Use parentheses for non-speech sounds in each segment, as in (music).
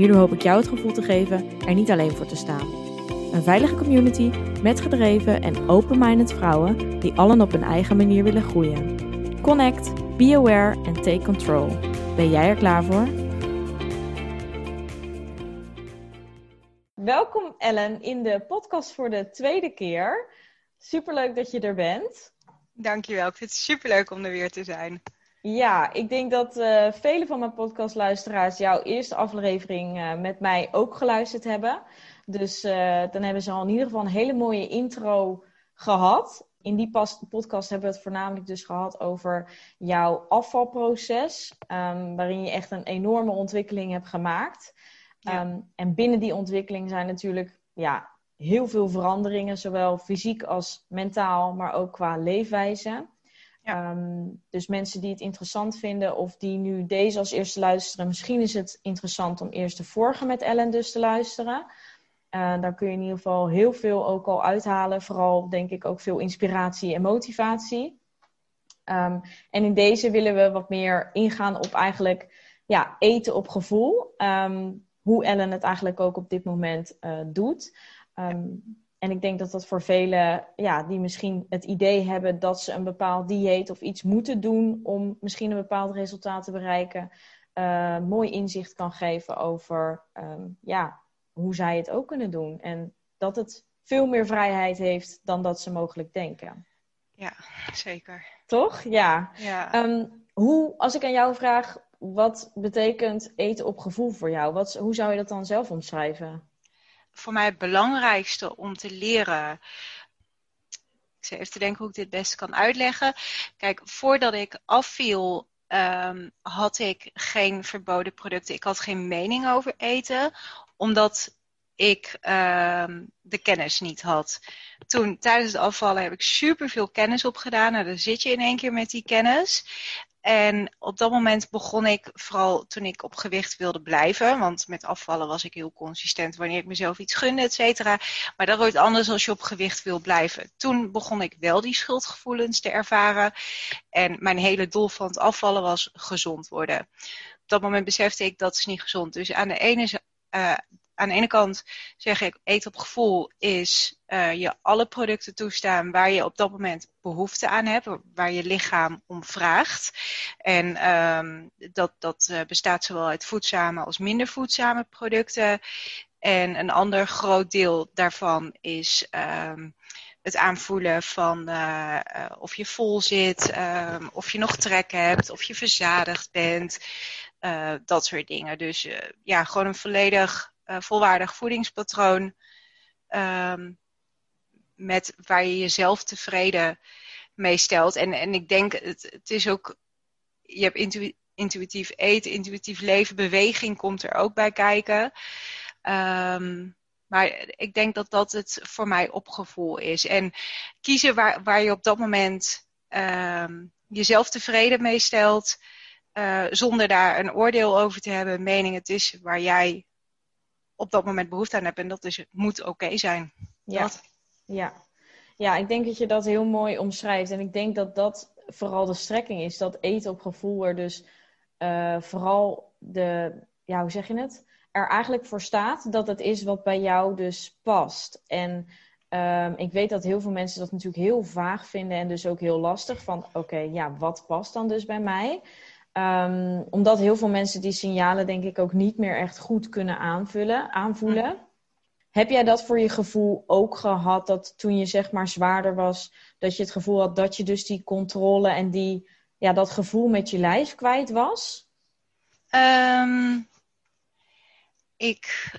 Hierdoor hoop ik jou het gevoel te geven er niet alleen voor te staan. Een veilige community met gedreven en open-minded vrouwen die allen op hun eigen manier willen groeien. Connect, be aware en take control. Ben jij er klaar voor? Welkom Ellen in de podcast voor de tweede keer. Superleuk dat je er bent. Dankjewel, ik vind het superleuk om er weer te zijn. Ja, ik denk dat uh, vele van mijn podcastluisteraars jouw eerste aflevering uh, met mij ook geluisterd hebben. Dus uh, dan hebben ze al in ieder geval een hele mooie intro gehad. In die podcast hebben we het voornamelijk dus gehad over jouw afvalproces, um, waarin je echt een enorme ontwikkeling hebt gemaakt. Ja. Um, en binnen die ontwikkeling zijn natuurlijk ja, heel veel veranderingen, zowel fysiek als mentaal, maar ook qua leefwijze. Um, dus mensen die het interessant vinden of die nu deze als eerste luisteren, misschien is het interessant om eerst de vorige met Ellen dus te luisteren. Uh, daar kun je in ieder geval heel veel ook al uithalen. Vooral denk ik ook veel inspiratie en motivatie. Um, en in deze willen we wat meer ingaan op eigenlijk ja, eten op gevoel. Um, hoe Ellen het eigenlijk ook op dit moment uh, doet. En ik denk dat dat voor velen ja, die misschien het idee hebben dat ze een bepaald dieet of iets moeten doen om misschien een bepaald resultaat te bereiken, uh, mooi inzicht kan geven over um, ja, hoe zij het ook kunnen doen. En dat het veel meer vrijheid heeft dan dat ze mogelijk denken. Ja, zeker. Toch? Ja. ja. Um, hoe, als ik aan jou vraag, wat betekent eten op gevoel voor jou? Wat, hoe zou je dat dan zelf omschrijven? Voor mij het belangrijkste om te leren. Ik zit even te denken hoe ik dit best kan uitleggen. Kijk, voordat ik afviel, um, had ik geen verboden producten. Ik had geen mening over eten, omdat ik um, de kennis niet had. Toen, tijdens het afvallen, heb ik superveel kennis opgedaan. Nou, dan zit je in één keer met die kennis. En op dat moment begon ik, vooral toen ik op gewicht wilde blijven, want met afvallen was ik heel consistent wanneer ik mezelf iets gunde, et cetera. Maar dat wordt anders als je op gewicht wil blijven. Toen begon ik wel die schuldgevoelens te ervaren. En mijn hele doel van het afvallen was gezond worden. Op dat moment besefte ik dat is niet gezond. Dus aan de ene, uh, aan de ene kant zeg ik, eet op gevoel is uh, je alle producten toestaan waar je op dat moment behoefte aan hebt, waar je lichaam om vraagt. En um, dat, dat uh, bestaat zowel uit voedzame als minder voedzame producten. En een ander groot deel daarvan is um, het aanvoelen van uh, of je vol zit, um, of je nog trek hebt, of je verzadigd bent. Dat soort dingen. Dus ja, gewoon een volledig volwaardig voedingspatroon. Um, met waar je jezelf tevreden mee stelt. En, en ik denk, het, het is ook. Je hebt intu intuïtief eten, intuïtief leven, beweging komt er ook bij kijken. Um, maar ik denk dat dat het voor mij opgevoel is. En kiezen waar, waar je op dat moment um, jezelf tevreden mee stelt. Uh, zonder daar een oordeel over te hebben, mening. Het is waar jij op dat moment behoefte aan hebt. En dat is, het moet oké okay zijn. Ja. ja. ja, ik denk dat je dat heel mooi omschrijft. En ik denk dat dat vooral de strekking is. Dat eten op gevoel er dus uh, vooral de, ja, hoe zeg je het? Er eigenlijk voor staat dat het is wat bij jou dus past. En um, ik weet dat heel veel mensen dat natuurlijk heel vaag vinden en dus ook heel lastig. Van oké, okay, ja, wat past dan dus bij mij? Um, omdat heel veel mensen die signalen denk ik ook niet meer echt goed kunnen aanvullen, aanvoelen. Mm. Heb jij dat voor je gevoel ook gehad dat toen je zeg maar zwaarder was, dat je het gevoel had dat je dus die controle en die, ja, dat gevoel met je lijf kwijt was? Um, ik,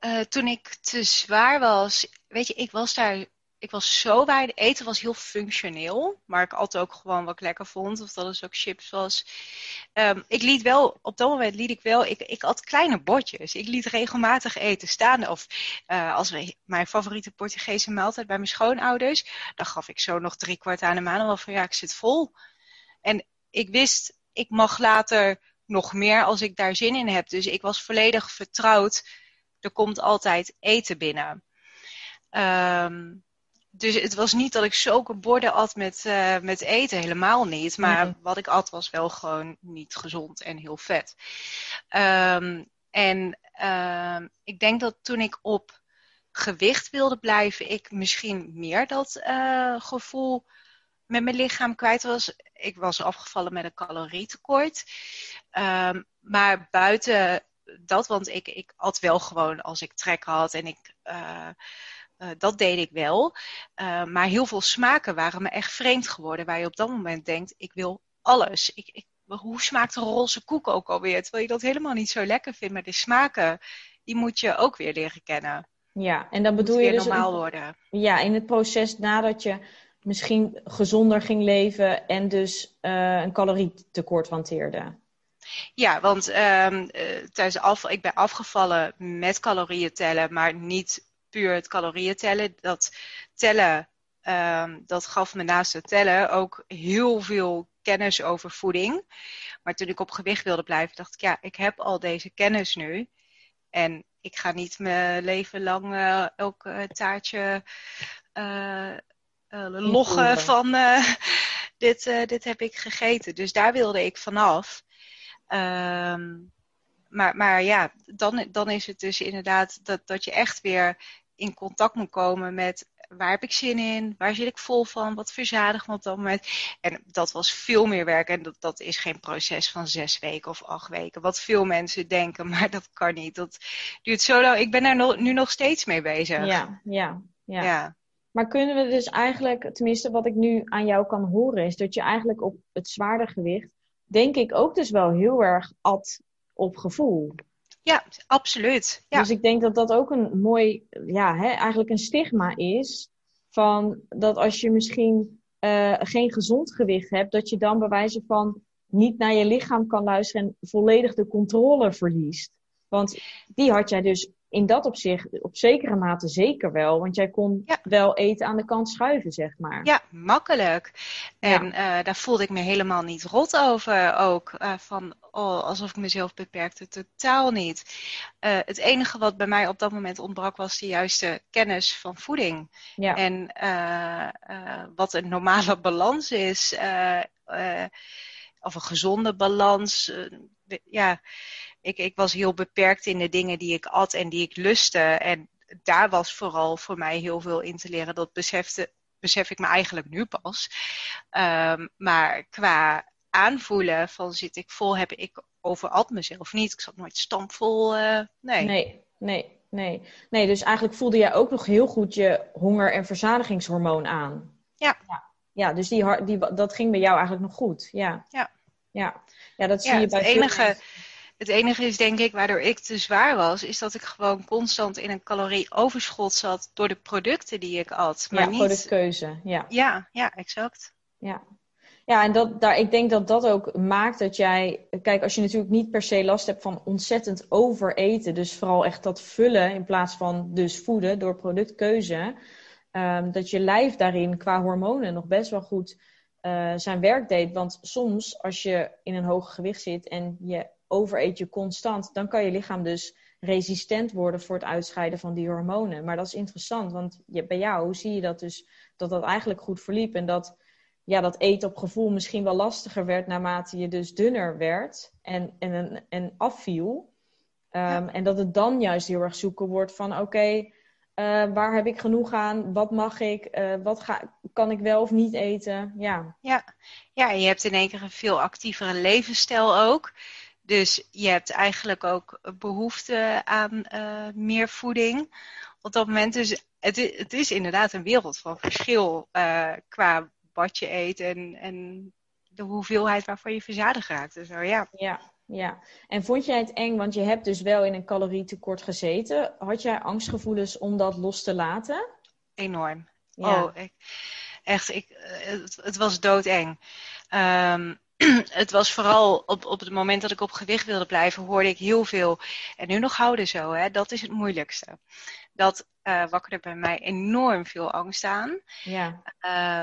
uh, toen ik te zwaar was, weet je, ik was daar ik was zo weinig. Eten was heel functioneel, maar ik altijd ook gewoon wat ik lekker vond. Of dat het ook chips was. Ehm, ik liet wel, op dat moment liet ik wel, ik, ik had kleine bordjes. Ik liet regelmatig eten staan. Of uh, als we, mijn favoriete Portugese maaltijd bij mijn schoonouders, dan gaf ik zo nog drie kwart aan de maand. wel van ja, ik zit vol. En ik wist, ik mag later nog meer als ik daar zin in heb. Dus ik was volledig vertrouwd. Er komt altijd eten binnen. Um, dus het was niet dat ik zulke borden at met, uh, met eten, helemaal niet. Maar wat ik at was wel gewoon niet gezond en heel vet. Um, en uh, ik denk dat toen ik op gewicht wilde blijven, ik misschien meer dat uh, gevoel met mijn lichaam kwijt was. Ik was afgevallen met een calorietekort. Um, maar buiten dat, want ik, ik at wel gewoon als ik trek had en ik uh, uh, dat deed ik wel. Uh, maar heel veel smaken waren me echt vreemd geworden. Waar je op dat moment denkt, ik wil alles. Ik, ik, hoe smaakt een roze koek ook alweer? Terwijl je dat helemaal niet zo lekker vindt. Maar de smaken, die moet je ook weer leren kennen. Ja, en dan bedoel je dus... normaal worden. Ja, in het proces nadat je misschien gezonder ging leven en dus uh, een calorietekort hanteerde. Ja, want um, tijdens af, ik ben afgevallen met calorieën tellen, maar niet puur het calorieën tellen. Dat tellen, um, dat gaf me naast het tellen ook heel veel kennis over voeding. Maar toen ik op gewicht wilde blijven, dacht ik, ja, ik heb al deze kennis nu. En ik ga niet mijn leven lang uh, elk uh, taartje uh, loggen van dit, dit heb ik gegeten. Dus daar wilde ik vanaf. Um, maar, maar ja, dan, dan is het dus inderdaad dat, dat je echt weer in contact moet komen met waar heb ik zin in, waar zit ik vol van, wat verzadig me op dat moment. En dat was veel meer werk en dat, dat is geen proces van zes weken of acht weken, wat veel mensen denken, (laughs) maar dat kan niet. Dat duurt zo lang. Ik ben daar no, nu nog steeds mee bezig. Ja, ja, ja. ja. Maar kunnen we dus eigenlijk, tenminste wat ik nu aan jou kan horen, is dat je eigenlijk op het zwaardergewicht, denk ik ook dus wel heel erg at op gevoel. Ja, absoluut. Ja. Dus ik denk dat dat ook een mooi, ja, hè, eigenlijk een stigma is. Van dat als je misschien uh, geen gezond gewicht hebt, dat je dan bij wijze van niet naar je lichaam kan luisteren en volledig de controle verliest. Want die had jij dus in dat opzicht op zekere mate zeker wel. Want jij kon ja. wel eten aan de kant schuiven, zeg maar. Ja, makkelijk. En ja. uh, daar voelde ik me helemaal niet rot over ook. Uh, van, oh, alsof ik mezelf beperkte. Totaal niet. Uh, het enige wat bij mij op dat moment ontbrak was de juiste kennis van voeding. Ja. En wat een normale (laughs) balans is. of een gezonde balans. ja ik, ik was heel beperkt in de dingen die ik at en die ik lustte. En daar was vooral voor mij heel veel in te leren. Dat besefte, besef ik me eigenlijk nu pas. Um, maar qua aanvoelen van zit ik vol, heb ik overat mezelf niet. Ik zat nooit stampvol. Uh, nee. nee, nee, nee. Nee, dus eigenlijk voelde jij ook nog heel goed je honger- en verzadigingshormoon aan. Ja. Ja, ja dus die, die, dat ging bij jou eigenlijk nog goed. Ja. Ja. Ja, ja dat zie je bij het enige, het enige is denk ik waardoor ik te zwaar was, is dat ik gewoon constant in een calorieoverschot zat door de producten die ik at. Maar ja, niet... productkeuze. Ja. ja, ja, exact. Ja. Ja, en dat, daar, ik denk dat dat ook maakt dat jij. Kijk, als je natuurlijk niet per se last hebt van ontzettend overeten, dus vooral echt dat vullen in plaats van dus voeden door productkeuze, um, dat je lijf daarin qua hormonen nog best wel goed uh, zijn werk deed. Want soms, als je in een hoog gewicht zit en je overeet je constant, dan kan je lichaam dus resistent worden voor het uitscheiden van die hormonen. Maar dat is interessant, want je, bij jou zie je dat dus dat dat eigenlijk goed verliep en dat ja, dat eten op gevoel misschien wel lastiger werd naarmate je dus dunner werd en, en, en afviel. Um, ja. En dat het dan juist heel erg zoeken wordt van oké, okay, uh, waar heb ik genoeg aan? Wat mag ik? Uh, wat ga, kan ik wel of niet eten? Ja. Ja. ja, en je hebt in één keer een veel actievere levensstijl ook. Dus je hebt eigenlijk ook behoefte aan uh, meer voeding. Op dat moment dus het is, het is inderdaad een wereld van verschil uh, qua wat je eet en, en de hoeveelheid waarvan je verzadigd raakt. Dus zo, ja. ja, ja. En vond jij het eng, want je hebt dus wel in een calorietekort gezeten. Had jij angstgevoelens om dat los te laten? Enorm. Oh, ik, echt, ik, het, het was doodeng. Um, (clears throat) het was vooral op, op het moment dat ik op gewicht wilde blijven, hoorde ik heel veel. En nu nog houden zo, hè? dat is het moeilijkste. Dat uh, wakkerde bij mij enorm veel angst aan. Ja,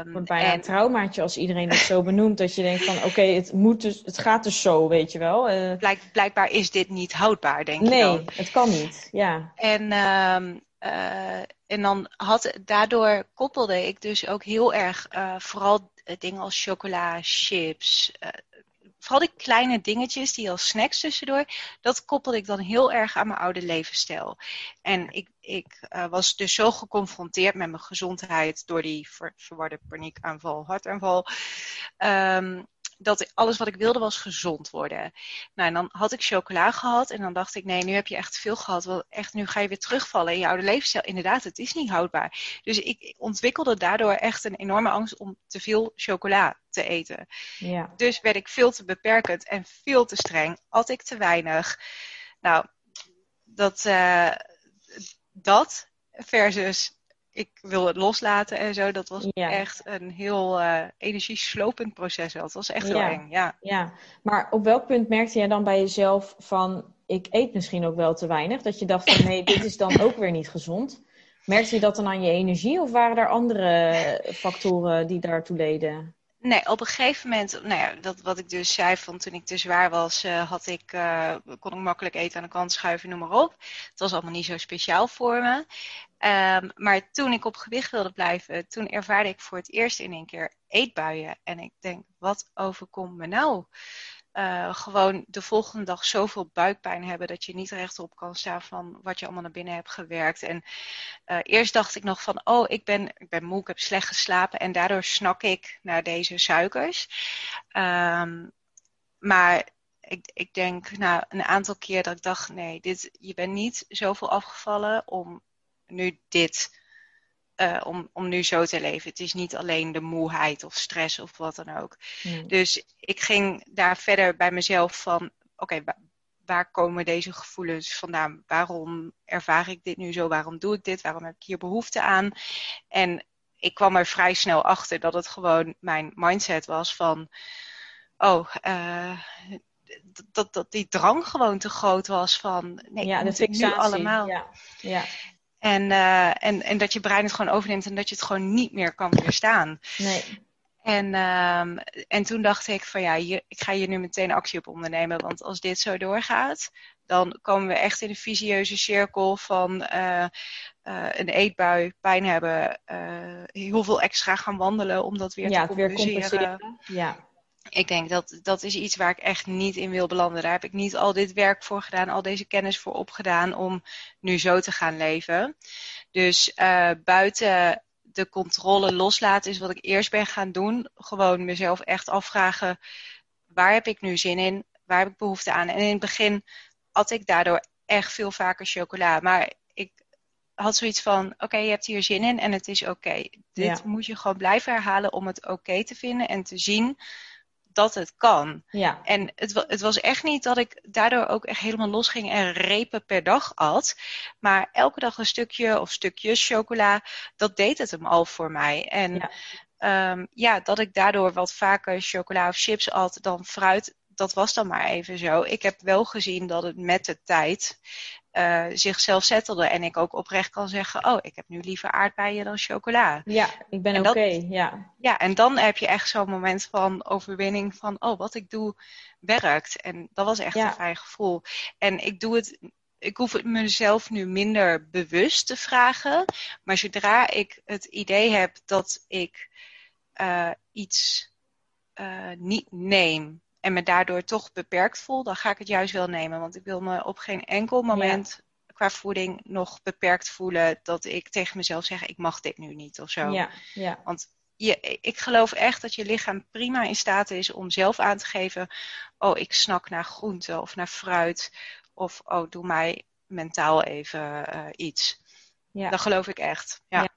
um, wordt bijna en... een traumaatje als iedereen het zo benoemt. Dat je denkt van, oké, het het, dus, het gaat dus zo, weet je wel. Uh... Blijk, blijkbaar is dit niet houdbaar, denk ik Nee, dan. het kan niet, ja. En, uh, en dan had, daardoor koppelde ik dus ook heel erg vooral dingen als chocola, chips, vooral die kleine dingetjes, die als snacks tussendoor, dat koppelde ik dan heel erg aan mijn oude levensstijl. En ik, ik was dus zo geconfronteerd met mijn gezondheid door die ver, verwarde paniekaanval, hartaanval. Um, dat alles wat ik wilde was gezond worden. Nou, en dan had ik chocola gehad en dan dacht ik, nee, nu heb je echt veel gehad. Wel, echt, nu ga je weer terugvallen in je oude levensstijl. Inderdaad, het is niet houdbaar. Dus ik ontwikkelde daardoor echt een enorme angst om te veel chocola te eten. Ja. Dus werd ik veel te beperkend en veel te streng. At ik te weinig. Nou, dat, uh, dat versus ik wil het loslaten en zo. Dat was echt een heel uh, energieslopend proces. Dat was echt heel eng, ja. Ja, maar op welk punt merkte jij dan bij jezelf van... ik eet misschien ook wel te weinig? Dat je dacht van nee, dit is dan ook weer niet gezond. Merkte je dat dan aan je energie of waren er andere factoren die daartoe leden? Nee, op een gegeven moment, nou ja, dat wat ik dus zei van toen ik te zwaar was, uh, had ik, uh, kon ik makkelijk eten aan de kant schuiven, noem maar op. Het was allemaal niet zo speciaal voor me. Um, maar toen ik op gewicht wilde blijven, toen ervaarde ik voor het eerst in één keer eetbuien. En ik denk, wat overkomt me nou? Uh, gewoon de volgende dag zoveel buikpijn hebben dat je niet rechtop kan staan van wat je allemaal naar binnen hebt gewerkt. En uh, eerst dacht ik nog van, oh, ik ben, ik ben moe, ik heb slecht geslapen en daardoor snak ik naar deze suikers. Um, maar ik, ik denk na een aantal keer dat ik dacht, nee, dit, je bent niet zoveel afgevallen om nu dit, uh, om, om nu zo te leven. Het is niet alleen de moeheid of stress of wat dan ook. Hmm. Dus ik ging daar verder bij mezelf van, oké, okay, waar komen deze gevoelens vandaan? Waarom ervaar ik dit nu zo? Waarom doe ik dit? Waarom heb ik hier behoefte aan? En ik kwam er vrij snel achter dat het gewoon mijn mindset was van, oh, uh, dat, dat die drang gewoon te groot was van, nee, ja, dat ik nu allemaal. Ja. ja. En, uh, en, en dat je brein het gewoon overneemt en dat je het gewoon niet meer kan weerstaan. Nee. En, um, en toen dacht ik van ja, hier, ik ga hier nu meteen actie op ondernemen. Want als dit zo doorgaat, dan komen we echt in een visieuze cirkel van uh, uh, een eetbui, pijn hebben, heel veel extra gaan wandelen om dat weer ja, te compenseren. Weer compenseren. Ja ik denk dat dat is iets waar ik echt niet in wil belanden. Daar heb ik niet al dit werk voor gedaan, al deze kennis voor opgedaan om nu zo te gaan leven. Dus uh, buiten de controle loslaten is wat ik eerst ben gaan doen. Gewoon mezelf echt afvragen, waar heb ik nu zin in? Waar heb ik behoefte aan? En in het begin at ik daardoor echt veel vaker chocola. Maar ik had zoiets van, oké, je hebt hier zin in en het is oké. Dit moet je gewoon blijven herhalen om het oké te vinden en te zien dat het kan. Ja. En het, het, was echt niet dat ik daardoor ook echt helemaal losging en repen per dag at. Maar elke dag een stukje of stukjes chocola, dat deed het hem al voor mij. En ja, um, ja dat ik daardoor wat vaker chocola of chips at dan fruit, dat was dan maar even zo. Ik heb wel gezien dat het met de tijd uh, zichzelf settelde. En ik ook oprecht kan zeggen, oh, ik heb nu liever aardbeien dan chocola. Ja, ik ben oké, ja. Ja, en dan heb je echt zo'n moment van overwinning van, oh, wat ik doe werkt. En dat was echt een fijn gevoel. En ik doe het ik hoef het mezelf nu minder bewust te vragen. Maar zodra ik het idee heb dat ik uh, iets uh, niet neem en me daardoor toch beperkt voel, dan ga ik het juist wel nemen. Want ik wil me op geen enkel moment qua voeding nog beperkt voelen dat ik tegen mezelf zeg, ik mag dit nu niet of zo. Ja, ja. Want je, ik geloof echt dat je lichaam prima in staat is om zelf aan te geven, oh, ik snak naar groente of naar fruit. Of, oh, doe mij mentaal even uh, iets. Ja. Dat geloof ik echt. Ja. ja.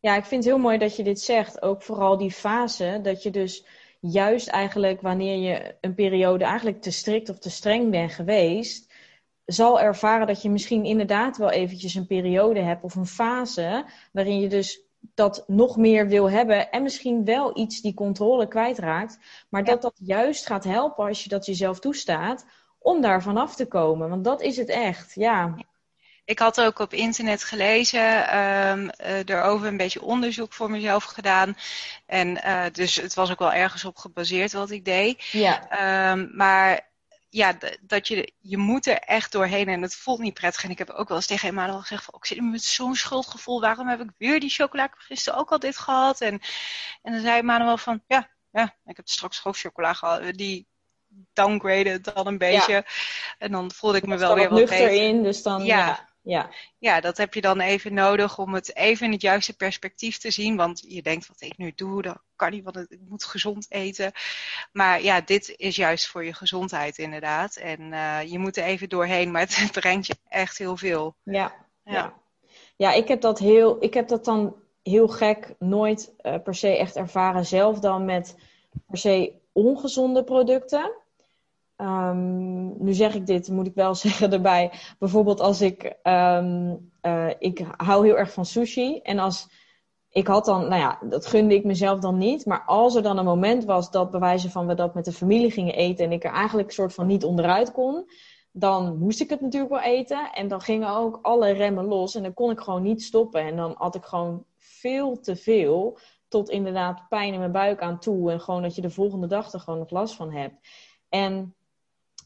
Ja. ik vind het heel mooi dat je dit zegt. Ook vooral die fase dat je dus juist eigenlijk wanneer je een periode eigenlijk te strikt of te streng bent geweest, zal ervaren dat je misschien inderdaad wel eventjes een periode hebt of een fase waarin je dus dat nog meer wil hebben en misschien wel iets die controle kwijtraakt, maar dat dat juist gaat helpen als je dat jezelf toestaat om daar vanaf te komen. Want dat is het echt, ja. Ik had ook op internet gelezen, um, erover een beetje onderzoek voor mezelf gedaan. En uh, dus het was ook wel ergens op gebaseerd wat ik deed. Ja. Um, maar ja, dat je, je moet er echt doorheen en het voelt niet prettig. En ik heb ook wel eens tegen Emmanuel gezegd van, oh, ik zit met zo'n schuldgevoel. Waarom heb ik weer die chocola? Ik heb gisteren ook al dit gehad. En, en dan zei Emmanuel van, ja, ja, ik heb straks ook chocola gehad. Die downgrade dan een beetje. En dan voelde ik me wel weer wat beter. in, dus dan... ja. Ja. Ja, dat heb je dan even nodig om het even in het juiste perspectief te zien. Want je denkt, wat ik nu doe, dat kan niet, want ik moet gezond eten. Maar ja, dit is juist voor je gezondheid inderdaad. En uh, je moet er even doorheen, maar het (laughs) brengt je echt heel veel. Ja, ja. ja. ik, heb dat heel, ik heb dat dan heel gek nooit uh, per se echt ervaren zelf dan met per se ongezonde producten. Um, nu zeg ik dit, moet ik wel (laughs) zeggen erbij. Bijvoorbeeld als ik, um, uh, ik hou heel erg van sushi. En als, ik had dan, nou ja, dat gunde ik mezelf dan niet. Maar als er dan een moment was dat bewijzen van we dat met de familie gingen eten. En ik er eigenlijk een soort van niet onderuit kon. Dan moest ik het natuurlijk wel eten. En dan gingen ook alle remmen los. En dan kon ik gewoon niet stoppen. En dan had ik gewoon veel te veel. Tot inderdaad pijn in mijn buik aan toe. En gewoon dat je de volgende dag er gewoon nog last van hebt. En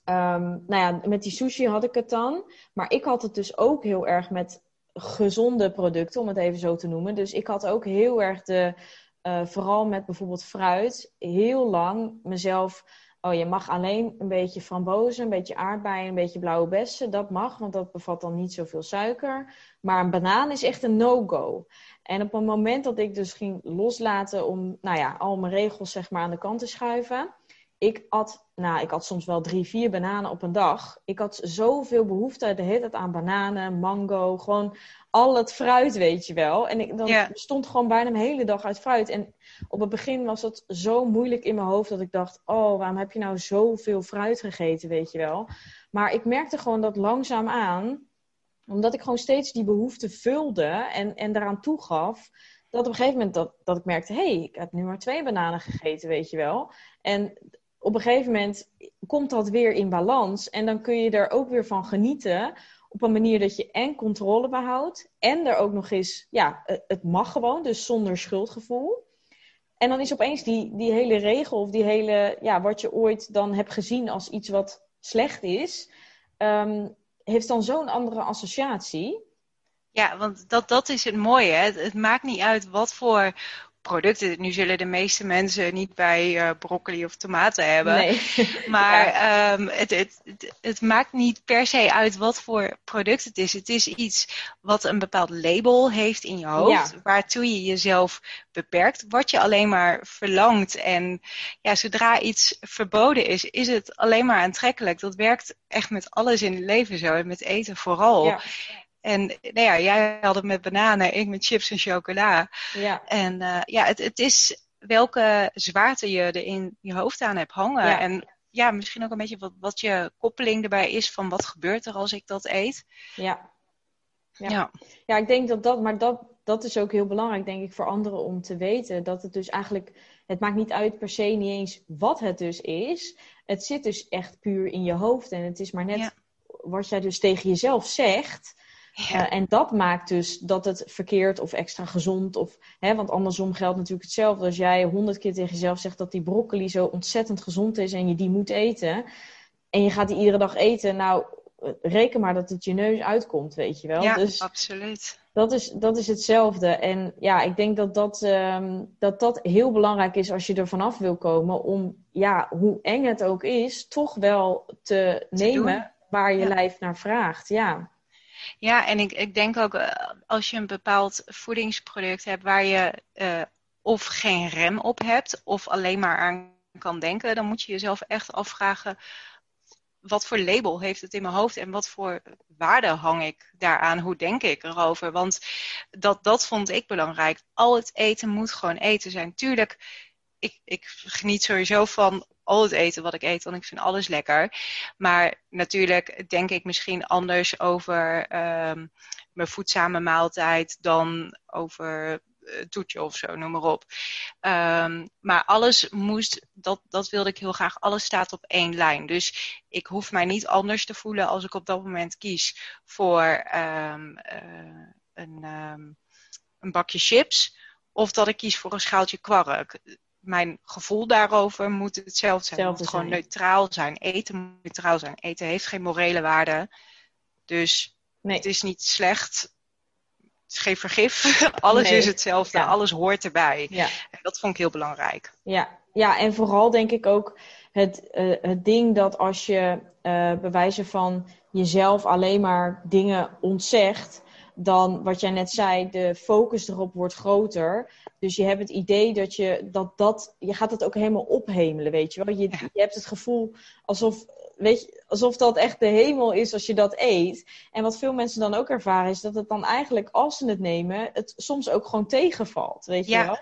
Um, nou ja, met die sushi had ik het dan. Maar ik had het dus ook heel erg met gezonde producten, om het even zo te noemen. Dus ik had ook heel erg de, uh, vooral met bijvoorbeeld fruit, heel lang mezelf. Oh, je mag alleen een beetje frambozen, een beetje aardbeien, een beetje blauwe bessen. Dat mag, want dat bevat dan niet zoveel suiker. Maar een banaan is echt een no-go. En op het moment dat ik dus ging loslaten om, nou ja, al mijn regels zeg maar aan de kant te schuiven ik at, nou, ik had soms wel drie, vier bananen op een dag. Ik had zoveel behoefte de hele tijd aan bananen, mango, gewoon al het fruit, weet je wel. En ik dan stond gewoon bijna mijn hele dag uit fruit. En op het begin was het zo moeilijk in mijn hoofd dat ik dacht: oh, waarom heb je nou zoveel fruit gegeten, weet je wel. Maar ik merkte gewoon dat langzaam aan, omdat ik gewoon steeds die behoefte vulde en, en daaraan toegaf dat op een gegeven moment dat, dat ik merkte, hé, hey, ik heb nu maar twee bananen gegeten, weet je wel. En op een gegeven moment komt dat weer in balans. En dan kun je er ook weer van genieten. Op een manier dat je en controle behoudt. En er ook nog eens, ja, het mag gewoon. Dus zonder schuldgevoel. En dan is opeens die, die hele regel of die hele, ja, wat je ooit dan hebt gezien als iets wat slecht is, um, heeft dan zo'n andere associatie. Ja, want dat, dat is het mooie. Het, maakt niet uit wat voor producten. Nu zullen de meeste mensen niet bij uh, broccoli of tomaten hebben. Nee. (laughs) Maar ehm, het, het, het, maakt niet per se uit wat voor product het is. Het is iets wat een bepaald label heeft in je hoofd. Waartoe je jezelf beperkt. Wat je alleen maar verlangt. En ja, zodra iets verboden is, is het alleen maar aantrekkelijk. Dat werkt echt met alles in het leven zo. En met eten vooral. Ja. En nou ja, jij had het met bananen, ik met chips en chocola. Ja. En uh, ja, het, het is welke zwaarte je er in je hoofd aan hebt hangen. Ja. En ja, misschien ook een beetje wat, wat je koppeling erbij is van wat gebeurt er als ik dat eet. Ja. Ja, ja. ja ik denk dat dat, maar dat, dat is ook heel belangrijk, denk ik, voor anderen om te weten. Dat het dus eigenlijk, het maakt niet uit per se niet eens wat het dus is. Het zit dus echt puur in je hoofd. En het is maar net wat jij dus tegen jezelf zegt. Ja. Eh, en dat maakt dus dat het verkeerd of extra gezond of, hè, want andersom geldt natuurlijk hetzelfde. Als jij honderd keer tegen jezelf zegt dat die broccoli zo ontzettend gezond is en je die moet eten, en je gaat die iedere dag eten, nou, reken maar dat het je neus uitkomt, weet je wel. Ja, dus absoluut. Dat is, dat is hetzelfde. En ja, ik denk dat dat, um, dat dat heel belangrijk is als je er vanaf wil komen, om, ja, hoe eng het ook is, toch wel te, nemen waar je lijf naar vraagt. Ja. Ja, en ik, ik denk ook eh, als je een bepaald voedingsproduct hebt waar je uh, of geen rem op hebt of alleen maar aan kan denken, dan moet je jezelf echt afvragen wat voor label heeft het in mijn hoofd en wat voor waarde hang ik daaraan? Hoe denk ik erover? Want dat, dat vond ik belangrijk. Al het eten moet gewoon eten zijn. Tuurlijk, ik, ik geniet sowieso van al het eten wat ik eet, want ik vind alles lekker. Maar natuurlijk denk ik misschien anders over um, mijn voedzame maaltijd dan over toetje of zo, noem maar op. Ehm, maar alles moest, dat, dat wilde ik heel graag, alles staat op één lijn. Dus ik hoef mij niet anders te voelen als ik op dat moment kies voor um, uh, een, een bakje chips. Of dat ik kies voor een schaaltje kwark. Mijn gevoel daarover moet hetzelfde zijn. Het moet gewoon neutraal zijn. Eten moet neutraal zijn. Eten heeft geen morele waarde. Dus nee. het is niet slecht het is geen vergif. (laughs) Alles is hetzelfde. Alles hoort erbij. Ja. En dat vond ik heel belangrijk. Ja, ja en vooral denk ik ook het, uh, het ding dat als je uh, bewijzen van jezelf alleen maar dingen ontzegt, dan wat jij net zei, de focus erop wordt groter. Dus je hebt het idee dat je dat, dat je gaat het ook helemaal ophemelen, weet je wel. Je, je hebt het gevoel alsof weet je, alsof dat echt de hemel is als je dat eet. En wat veel mensen dan ook ervaren is dat het dan eigenlijk, als ze het nemen, het soms ook gewoon tegenvalt. Weet je wel?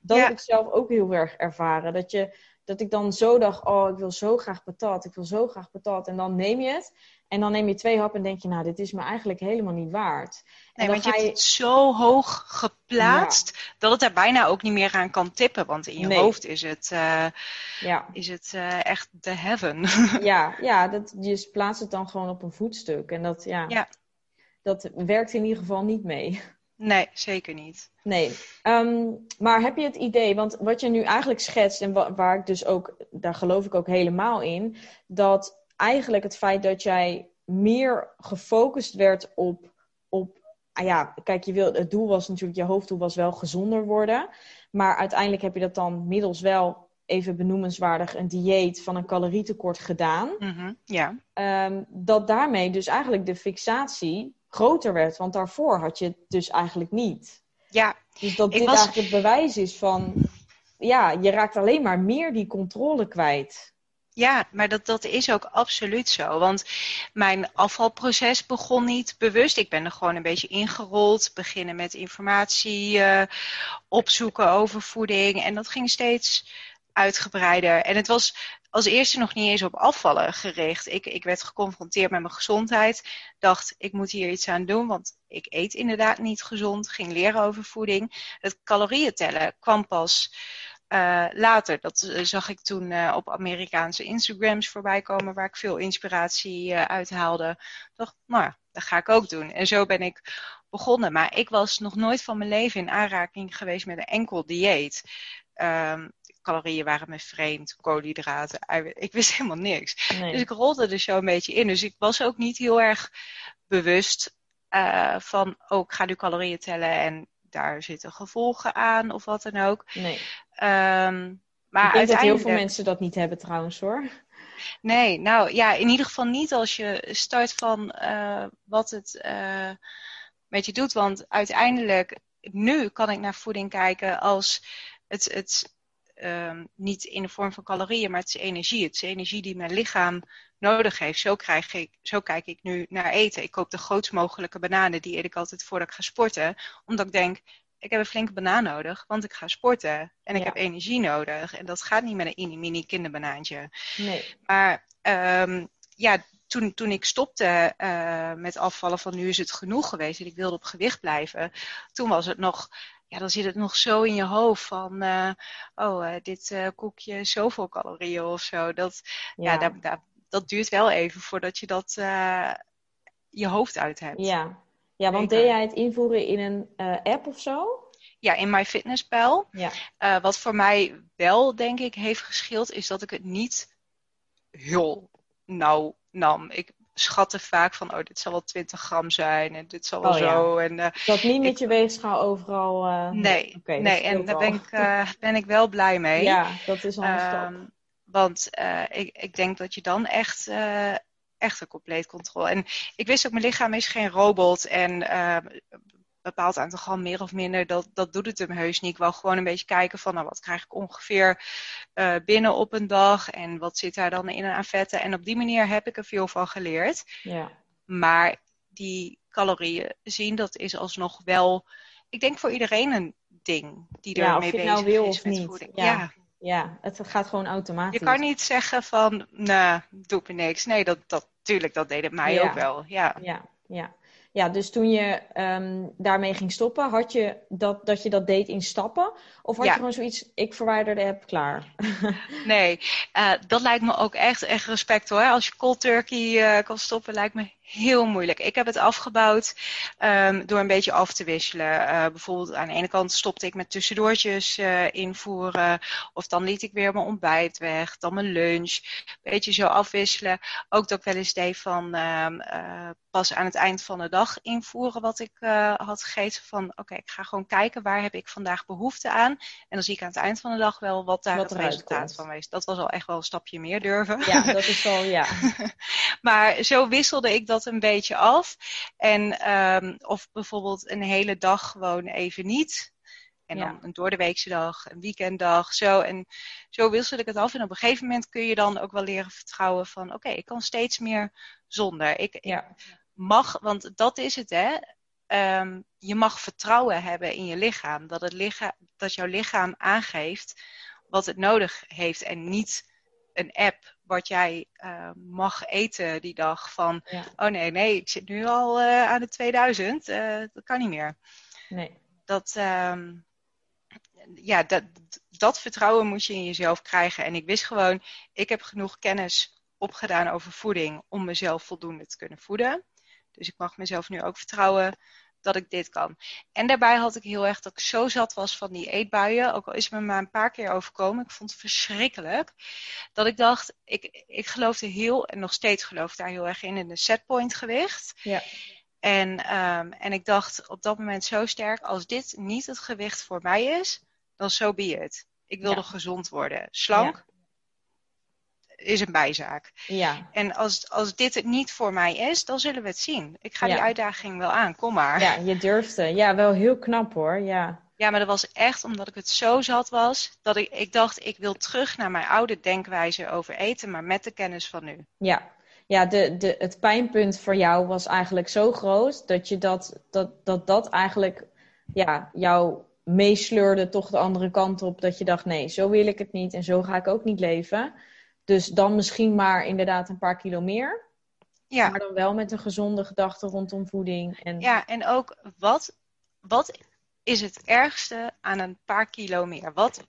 Dat heb ik zelf ook heel erg ervaren. Dat, je, dat ik dan zo dacht, oh, ik wil zo graag patat, ik wil zo graag patat. En dan neem je het. En dan neem je twee happen en denk je, nou, dit is me eigenlijk helemaal niet waard. Nee, want je hebt het zo hoog geplaatst dat het er bijna ook niet meer aan kan tippen. Want in je hoofd is het, uh, ja. is het uh, echt de heaven. ja, (laughs) ja dat, je plaatst het dan gewoon op een voetstuk. En dat, ja, ja. dat werkt in ieder geval niet mee. Nee, zeker niet. Nee. Um, maar heb je het idee, want wat je nu eigenlijk schetst, en waar ik dus ook, daar geloof ik ook helemaal in, dat eigenlijk het feit dat jij meer gefocust werd op, op ah ja, kijk, je wil, het doel was natuurlijk, je hoofddoel was wel gezonder worden. Maar uiteindelijk heb je dat dan middels wel even benoemenswaardig een dieet van een calorietekort gedaan. Mm ja. Um, dat daarmee dus eigenlijk de fixatie groter werd. Want daarvoor had je het dus eigenlijk niet. Ja. Dus dat dit eigenlijk het bewijs is van, ja, je raakt alleen maar meer die controle kwijt. Ja, maar dat, dat is ook absoluut zo. Want mijn afvalproces begon niet bewust. Ik ben er gewoon een beetje ingerold. Beginnen met informatie uh, opzoeken over voeding. En dat ging steeds uitgebreider. En het was als eerste nog niet eens op afvallen gericht. Ik, ik werd geconfronteerd met mijn gezondheid. Dacht, ik moet hier iets aan doen, want ik eet inderdaad niet gezond. Ging leren over voeding. Het calorieën tellen kwam pas uh, later, dat uh, zag ik toen uh, op Amerikaanse Instagrams voorbij komen, waar ik veel inspiratie uit haalde. Dacht, nou, dat ga ik ook doen. En zo ben ik begonnen. Maar ik was nog nooit van mijn leven in aanraking geweest met een enkel dieet. Um, calorieën waren me vreemd, koolhydraten, eiwit. Ik wist (laughs) helemaal niks. Nee. Dus ik rolde er zo een beetje in. Dus ik was ook niet heel erg bewust van, oh, ik ga nu calorieën tellen en daar zitten gevolgen aan of wat dan ook. Nee. Um, maar ik denk dat heel veel mensen dat niet hebben trouwens hoor. Nee, nou ja, in ieder geval niet als je start van uh, wat het uh, met je doet. Want uiteindelijk, nu kan ik naar voeding kijken als het, het um, niet in de vorm van calorieën, maar het is energie. Het is energie die mijn lichaam nodig heeft. Zo, krijg ik, zo kijk ik nu naar eten. Ik koop de grootst mogelijke bananen, die eet ik altijd voordat ik ga sporten. Omdat ik denk, ik heb een flinke banaan nodig, want ik ga sporten. En ik heb energie nodig. En dat gaat niet met een mini kinderbanaantje. Nee. Maar um, ja, toen, toen ik stopte uh, met afvallen van nu is het genoeg geweest en ik wilde op gewicht blijven, toen was het nog, ja, dan zit het nog zo in je hoofd van, uh, oh, uh, dit koekje zoveel calorieën of zo. Dat, ja, ja daar, daar, dat duurt wel even voordat je dat je hoofd uit hebt. Ja, ja, want deed jij het invoeren in een uh, app of zo? Ja, in MyFitnessPal. Ja. Uh, wat voor mij wel, denk ik, heeft geschild, is dat ik het niet heel nauw nam. Ik schatte vaak van, oh, dit zal wel 20 gram zijn en dit zal wel oh, zo. Ja. En, uh, dat niet met ik... je weegschaal overal. Uh, nee, okay, nee en daar ben ik, uh, ben ik wel blij mee. Ja, dat is al een stap. Ehm, want ik, ik denk dat je dan echt echt een compleet controle. En ik wist ook, mijn lichaam is geen robot. En uh, bepaald aantal gram meer of minder, dat, dat doet het hem heus niet. Ik wou gewoon een beetje kijken van, nou, wat krijg ik ongeveer uh, binnen op een dag? En wat zit daar dan in aan vetten? En op die manier heb ik er veel van geleerd. Ja. Maar die calorieën zien, dat is alsnog wel, ik denk voor iedereen een ding die ja, mee bezig nou wil is of met niet. voeding. Ja. ja. Ja, het gaat gewoon automatisch. Je kan niet zeggen van, nee, doe me niks. Nee, dat, dat, tuurlijk, dat deed het mij ook wel. Ja. Ja, ja. Ja, dus toen je um, daarmee ging stoppen, had je dat, dat je dat deed in stappen? Of had je gewoon zoiets, ik verwijder de app, klaar? nee, uh, dat lijkt me ook echt, echt respect hoor. Als je cold turkey uh, kan stoppen, lijkt me heel moeilijk. Ik heb het afgebouwd um, door een beetje af te wisselen. Uh, bijvoorbeeld aan de ene kant stopte ik met tussendoortjes uh, invoeren. Of dan liet ik weer mijn ontbijt weg. Dan mijn lunch. Een beetje zo afwisselen. Ook dat ik wel eens deed van uh, pas aan het eind van de dag invoeren wat ik had gegeten. Van oké, okay, ik ga gewoon kijken waar heb ik vandaag behoefte aan. En dan zie ik aan het eind van de dag wel wat daar wat het resultaat komt. van is. Dat was al echt wel een stapje meer durven. Ja, dat is wel, ja. (laughs) maar zo wisselde ik dat dat een beetje af. En, um, of bijvoorbeeld een hele dag gewoon even niet. En dan een doordeweekse dag, een weekenddag, zo. En zo wissel ik het af. En op een gegeven moment kun je dan ook wel leren vertrouwen van... oké, ik kan steeds meer zonder. Ik, ja. mag, want dat is het, hè. Um, je mag vertrouwen hebben in je lichaam. Dat, het lichaam. dat jouw lichaam aangeeft wat het nodig heeft. En niet een app wat jij uh, mag eten die dag. Van, oh nee, nee, ik zit nu al uh, aan de 2000. Uh, eh, dat kan niet meer. Nee. Dat, um, ja, dat, dat vertrouwen moet je in jezelf krijgen. En ik wist gewoon, ik heb genoeg kennis opgedaan over voeding om mezelf voldoende te kunnen voeden. Dus ik mag mezelf nu ook vertrouwen dat ik dit kan. En daarbij had ik heel erg dat ik zo zat was van die eetbuien. Ook al is het me maar een paar keer overkomen. Ik vond het verschrikkelijk. Dat ik dacht, ik, ik geloofde heel, en nog steeds geloof daar heel erg in, in de setpoint gewicht. Ja. En, um, en ik dacht op dat moment zo sterk, als dit niet het gewicht voor mij is, dan zo so be it. Ik wilde ja. gezond worden. Slank, ja is een bijzaak. Ja. En als, als dit het niet voor mij is, dan zullen we het zien. Ik ga die uitdaging wel aan, kom maar. Ja, je durfde. Ja, wel heel knap hoor, ja. Ja, maar dat was echt omdat ik het zo zat was, dat ik, ik dacht, ik wil terug naar mijn oude denkwijze over eten, maar met de kennis van nu. Ja, ja de, de, het pijnpunt voor jou was eigenlijk zo groot, dat je dat, dat, dat, dat eigenlijk ja, jou meesleurde toch de andere kant op, dat je dacht, nee, zo wil ik het niet en zo ga ik ook niet leven. Dus dan misschien maar inderdaad een paar kilo meer. Ja. Maar dan wel met een gezonde gedachte rondom voeding. En... Ja, en ook wat, wat is het ergste aan een paar kilo meer? Wat,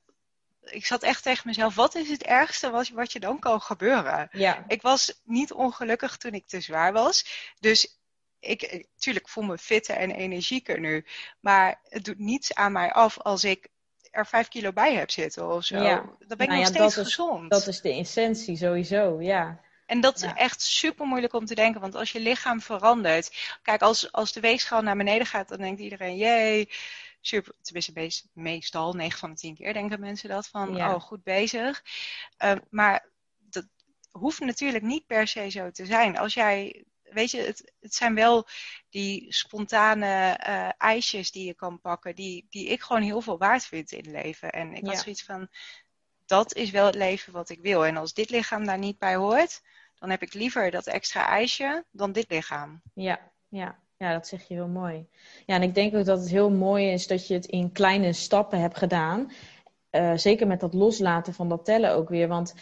ik zat echt tegen mezelf, wat is het ergste wat, wat je dan kan gebeuren? Ja. Ik was niet ongelukkig toen ik te zwaar was. Dus ik, natuurlijk voel me fitter en energieker nu. Maar het doet niets aan mij af als ik er vijf kilo bij heb zitten of zo. Ja. Dan ben ik nou nog steeds gezond. dat is de essentie sowieso, ja. En dat is echt super moeilijk om te denken, want als je lichaam verandert. Kijk, als, als de weegschaal naar beneden gaat, dan denkt iedereen, jee, super. Tenminste, meestal, 9 van de 10 keer denken mensen dat van, oh, goed bezig. Uh, maar dat hoeft natuurlijk niet per se zo te zijn. Als jij weet je, het, het zijn wel die spontane uh, ijsjes die je kan pakken, die, die ik gewoon heel veel waard vind in het leven. En ik ja. had zoiets van, dat is wel het leven wat ik wil. En als dit lichaam daar niet bij hoort, dan heb ik liever dat extra ijsje dan dit lichaam. Ja, ja. Ja, dat zeg je heel mooi. Ja, en ik denk ook dat het heel mooi is dat je het in kleine stappen hebt gedaan. Uh, zeker met dat loslaten van dat tellen ook weer. Want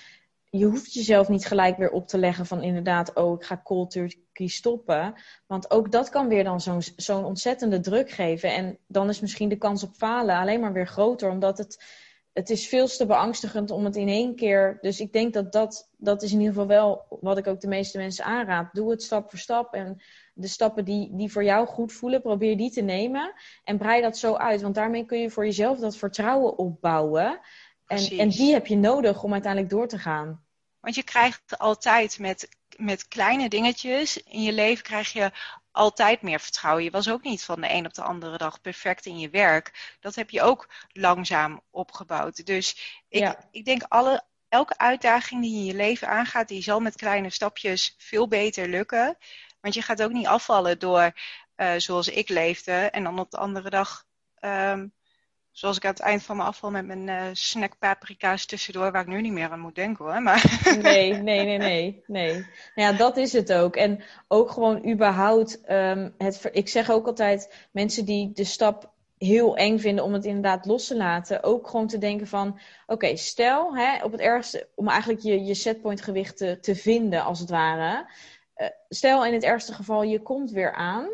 je hoeft jezelf niet gelijk weer op te leggen van inderdaad, oh, ik ga cold turkey stoppen. Want ook dat kan weer dan zo'n zo'n ontzettende druk geven. En dan is misschien de kans op falen alleen maar weer groter, omdat het, het is veel te beangstigend om het in één keer. Dus ik denk dat, dat dat is in ieder geval wel wat ik ook de meeste mensen aanraad. Doe het stap voor stap. En de stappen die, die voor jou goed voelen, probeer die te nemen. En brei dat zo uit. Want daarmee kun je voor jezelf dat vertrouwen opbouwen. En, en die heb je nodig om uiteindelijk door te gaan. Want je krijgt altijd met, met kleine dingetjes in je leven krijg je altijd meer vertrouwen. Je was ook niet van de een op de andere dag perfect in je werk. Dat heb je ook langzaam opgebouwd. Dus ik, ik denk alle, elke uitdaging die je in je leven aangaat, die zal met kleine stapjes veel beter lukken. Want je gaat ook niet afvallen door uh, zoals ik leefde en dan op de andere dag um, zoals ik aan het eind van mijn afval met mijn uh, snack paprika's tussendoor, waar ik nu niet meer aan moet denken hoor. Maar... (laughs) Nee, nee, nee, nee, nee. Nou ja, dat is het ook. En ook gewoon überhaupt, um, het, ik zeg ook altijd, mensen die de stap heel eng vinden om het inderdaad los te laten, ook gewoon te denken van, oké, stel hè, op het ergste, om eigenlijk je, je setpoint gewicht te, te vinden als het ware. Uh, stel in het ergste geval, je komt weer aan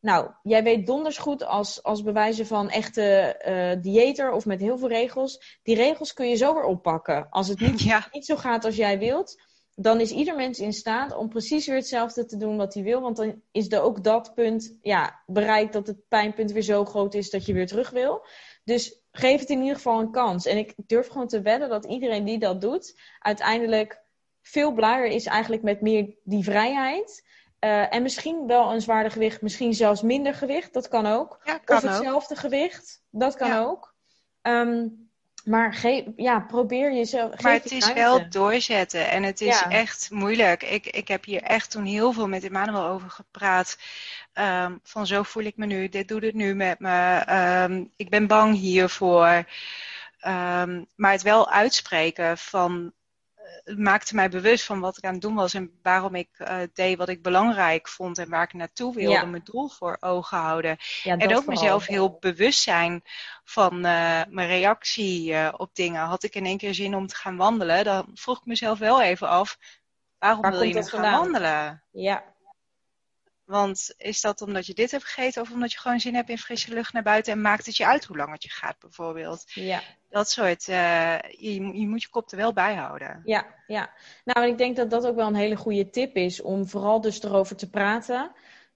Nou, jij weet donders goed als, als bewijzen van echte uh, dieeter of met heel veel regels. Die regels kun je zo weer oppakken. Als het niet, (laughs) niet zo gaat als jij wilt, dan is ieder mens in staat om precies weer hetzelfde te doen wat hij wil. Want dan is er ook dat punt ja, bereikt dat het pijnpunt weer zo groot is dat je weer terug wil. Dus geef het in ieder geval een kans. En ik durf gewoon te wedden dat iedereen die dat doet, uiteindelijk veel blijer is eigenlijk met meer die vrijheid. Uh, en misschien wel een zwaarder gewicht, misschien zelfs minder gewicht, dat kan ook. Ja, kan of hetzelfde gewicht, dat kan ook. Um, maar ge ja, probeer jezelf. Maar het is wel doorzetten en het is echt moeilijk. Ik, ik heb hier echt toen heel veel met Emmanuel over gepraat. Um, van zo voel ik me nu, dit doet het nu met me. Um, ik ben bang hiervoor. Maar het wel uitspreken van het maakte mij bewust van wat ik aan het doen was en waarom ik uh, deed wat ik belangrijk vond en waar ik naartoe wilde, ja. mijn doel voor ogen houden. Ja, en ook mezelf heel bewust zijn van uh, mijn reactie uh, op dingen. Had ik in één keer zin om te gaan wandelen, dan vroeg ik mezelf wel even af, waarom waar wil je gaan wandelen? Ja. Want is dat omdat je dit hebt gegeten of omdat je gewoon zin hebt in frisse lucht naar buiten en maakt het je uit hoe lang het je gaat bijvoorbeeld? Ja. Dat soort, uh, je, je, moet je kop er wel bij houden. Ja, ja. Nou, en ik denk dat dat ook wel een hele goede tip is om vooral dus erover te praten.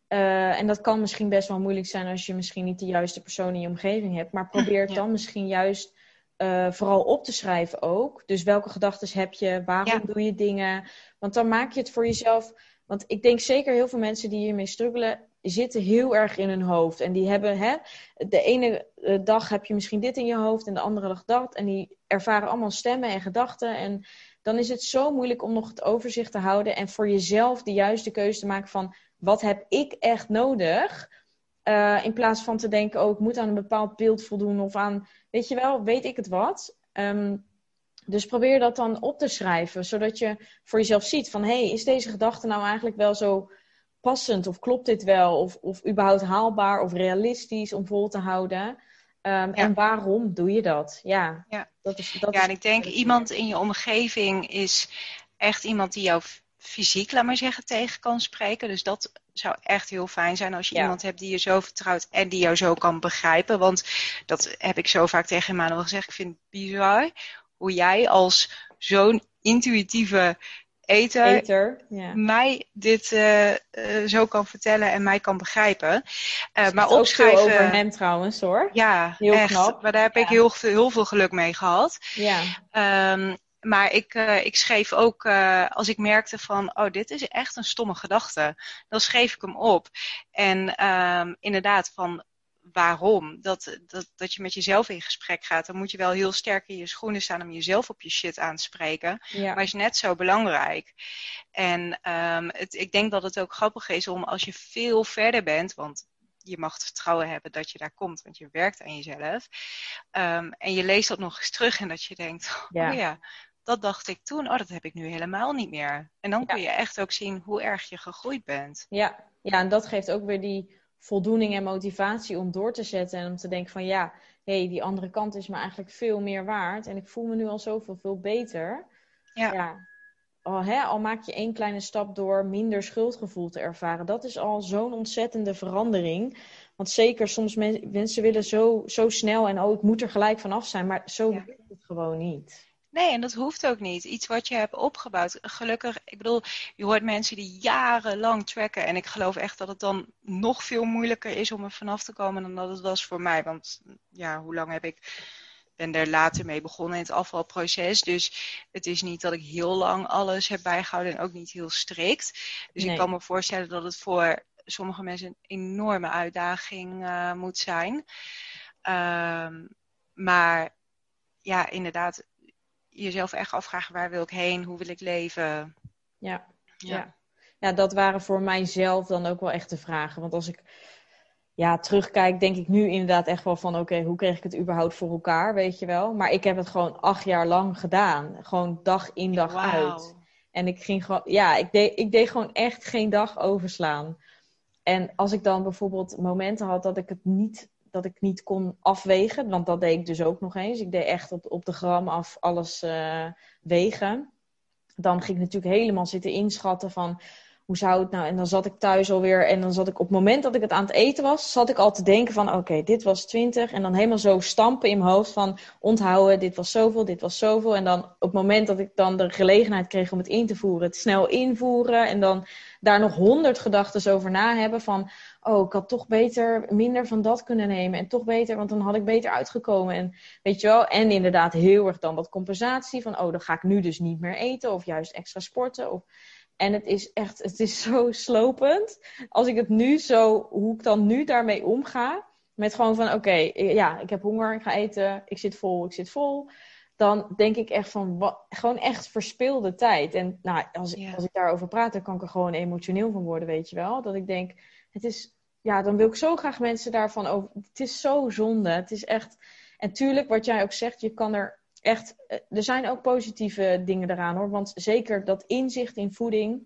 Uh, en dat kan misschien best wel moeilijk zijn als je misschien niet de juiste persoon in je omgeving hebt. Maar probeer het dan misschien juist uh, vooral op te schrijven ook. Dus welke gedachten heb je? Waarom ja. doe je dingen? Want dan maak je het voor jezelf want ik denk zeker heel veel mensen die hiermee struggelen, zitten heel erg in hun hoofd. En die hebben, hè, de ene eh, dag heb je misschien dit in je hoofd en de andere dag dat. En die ervaren allemaal stemmen en gedachten. En dan is het zo moeilijk om nog het overzicht te houden en voor jezelf de juiste keuze te maken van wat heb ik echt nodig? Uh, in plaats van te denken, oh, ik moet aan een bepaald beeld voldoen of aan, weet je wel, weet ik het wat. Um, dus probeer dat dan op te schrijven, zodat je voor jezelf ziet van hé, hey, is deze gedachte nou eigenlijk wel zo passend of klopt dit wel of, of überhaupt haalbaar of realistisch om vol te houden? Um, En waarom doe je dat? Ja, ja. Dat is, dat ja en ik denk iemand in je omgeving is echt iemand die jou fysiek, laat maar zeggen, tegen kan spreken. Dus dat zou echt heel fijn zijn als je ja. iemand hebt die je zo vertrouwt en die jou zo kan begrijpen. Want dat heb ik zo vaak tegen Emmanuel gezegd. Ik vind het bizar hoe jij als zo'n intuïtieve eter, eter ja. mij dit uh, uh, zo kan vertellen en mij kan begrijpen. Uh, maar opschrijven. Ook over hem trouwens hoor. Ja, heel echt. knap. Maar daar heb ja. ik heel, heel veel geluk mee gehad. Ja. Um, maar ik, uh, ik schreef ook, uh, als ik merkte van, oh, dit is echt een stomme gedachte, dan schreef ik hem op. En um, inderdaad, van waarom. Dat, dat, dat je met jezelf in gesprek gaat. Dan moet je wel heel sterk in je schoenen staan om jezelf op je shit aan te spreken. Ja. Maar is net zo belangrijk. En um, het, ik denk dat het ook grappig is om als je veel verder bent, want je mag het vertrouwen hebben dat je daar komt, want je werkt aan jezelf. Um, en je leest dat nog eens terug en dat je denkt, ja. oh ja, dat dacht ik toen, oh dat heb ik nu helemaal niet meer. En dan kun je echt ook zien hoe erg je gegroeid bent. Ja, ja en dat geeft ook weer die voldoening en motivatie om door te zetten. En om te denken van ja, hé, hey, die andere kant is me eigenlijk veel meer waard. En ik voel me nu al zoveel veel beter. Ja. ja. Al, hè, al maak je één kleine stap door minder schuldgevoel te ervaren. Dat is al zo'n ontzettende verandering. Want zeker soms men, mensen willen zo, zo snel en oh, ik moet er gelijk vanaf zijn. Maar zo ja. werkt het gewoon niet. Nee, en dat hoeft ook niet. Iets wat je hebt opgebouwd. Gelukkig, ik bedoel, je hoort mensen die jarenlang tracken. En ik geloof echt dat het dan nog veel moeilijker is om er vanaf te komen dan dat het was voor mij. Want ja, hoe lang heb ik ben er later mee begonnen in het afvalproces. Dus het is niet dat ik heel lang alles heb bijgehouden en ook niet heel strikt. Dus nee. ik kan me voorstellen dat het voor sommige mensen een enorme uitdaging uh, moet zijn. Um, maar ja, inderdaad, jezelf echt afvragen waar wil ik heen, hoe wil ik leven. Ja, ja. ja. ja dat waren voor mijzelf dan ook wel echt de vragen. Want als ik ja, terugkijk, denk ik nu inderdaad echt wel van: oké, hoe kreeg ik het überhaupt voor elkaar, weet je wel? Maar ik heb het gewoon acht jaar lang gedaan. Gewoon dag in, dag wow. uit. En ik ging gewoon, ja, ik deed, ik deed gewoon echt geen dag overslaan. En als ik dan bijvoorbeeld momenten had dat ik het niet dat ik niet kon afwegen. Want dat deed ik dus ook nog eens. Ik deed echt op, op de gram af alles uh, wegen. Dan ging ik natuurlijk helemaal zitten inschatten van hoe zou het nou? En dan zat ik thuis alweer en dan zat ik op het moment dat ik het aan het eten was, zat ik al te denken van oké, dit was 20. En dan helemaal zo stampen in mijn hoofd van onthouden, dit was zoveel, dit was zoveel. En dan op het moment dat ik dan de gelegenheid kreeg om het in te voeren, het snel invoeren. En dan daar nog honderd gedachten over na hebben van oh, ik had toch beter minder van dat kunnen nemen. En toch beter, want dan had ik beter uitgekomen. En weet je wel, en inderdaad heel erg dan dat compensatie van oh, dan ga ik nu dus niet meer eten of juist extra sporten. Of en het is echt, het is zo slopend. Als ik het nu zo, hoe ik dan nu daarmee omga. Met gewoon van, oké, ja, ik heb honger, ik ga eten, ik zit vol, ik zit vol. Dan denk ik echt van, wat, gewoon echt verspilde tijd. En nou, als, als ik daarover praat, dan kan ik er gewoon emotioneel van worden, weet je wel. Dat ik denk, het is, ja, dan wil ik zo graag mensen daarvan over. Het is zo zonde. Het is echt. En tuurlijk, wat jij ook zegt, je kan er echt, eh, er zijn ook positieve dingen eraan hoor. Want zeker dat inzicht in voeding,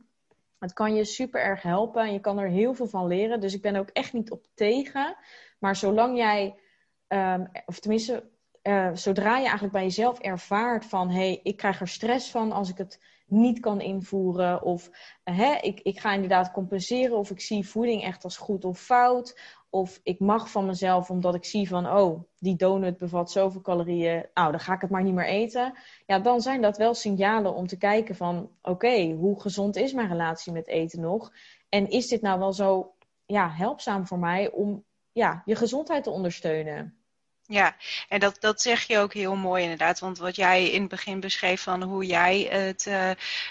het kan je super erg helpen en je kan er heel veel van leren. Dus ik ben ook echt niet op tegen. Maar zolang jij, ehm, of tenminste, uh, zodra je eigenlijk bij jezelf ervaart van hé, hey, ik krijg er stress van als ik het niet kan invoeren. Of hè, ik, ik ga inderdaad compenseren. Of ik zie voeding echt als goed of fout. Of ik mag van mezelf omdat ik zie van, oh, die donut bevat zoveel calorieën. Nou, dan ga ik het maar niet meer eten. Ja, dan zijn dat wel signalen om te kijken van, oké, hoe gezond is mijn relatie met eten nog? En is dit nou wel zo ja, helpzaam voor mij om ja, je gezondheid te ondersteunen? Ja, en dat, dat zeg je ook heel mooi inderdaad. Want wat jij in het begin beschreef van hoe jij het uh,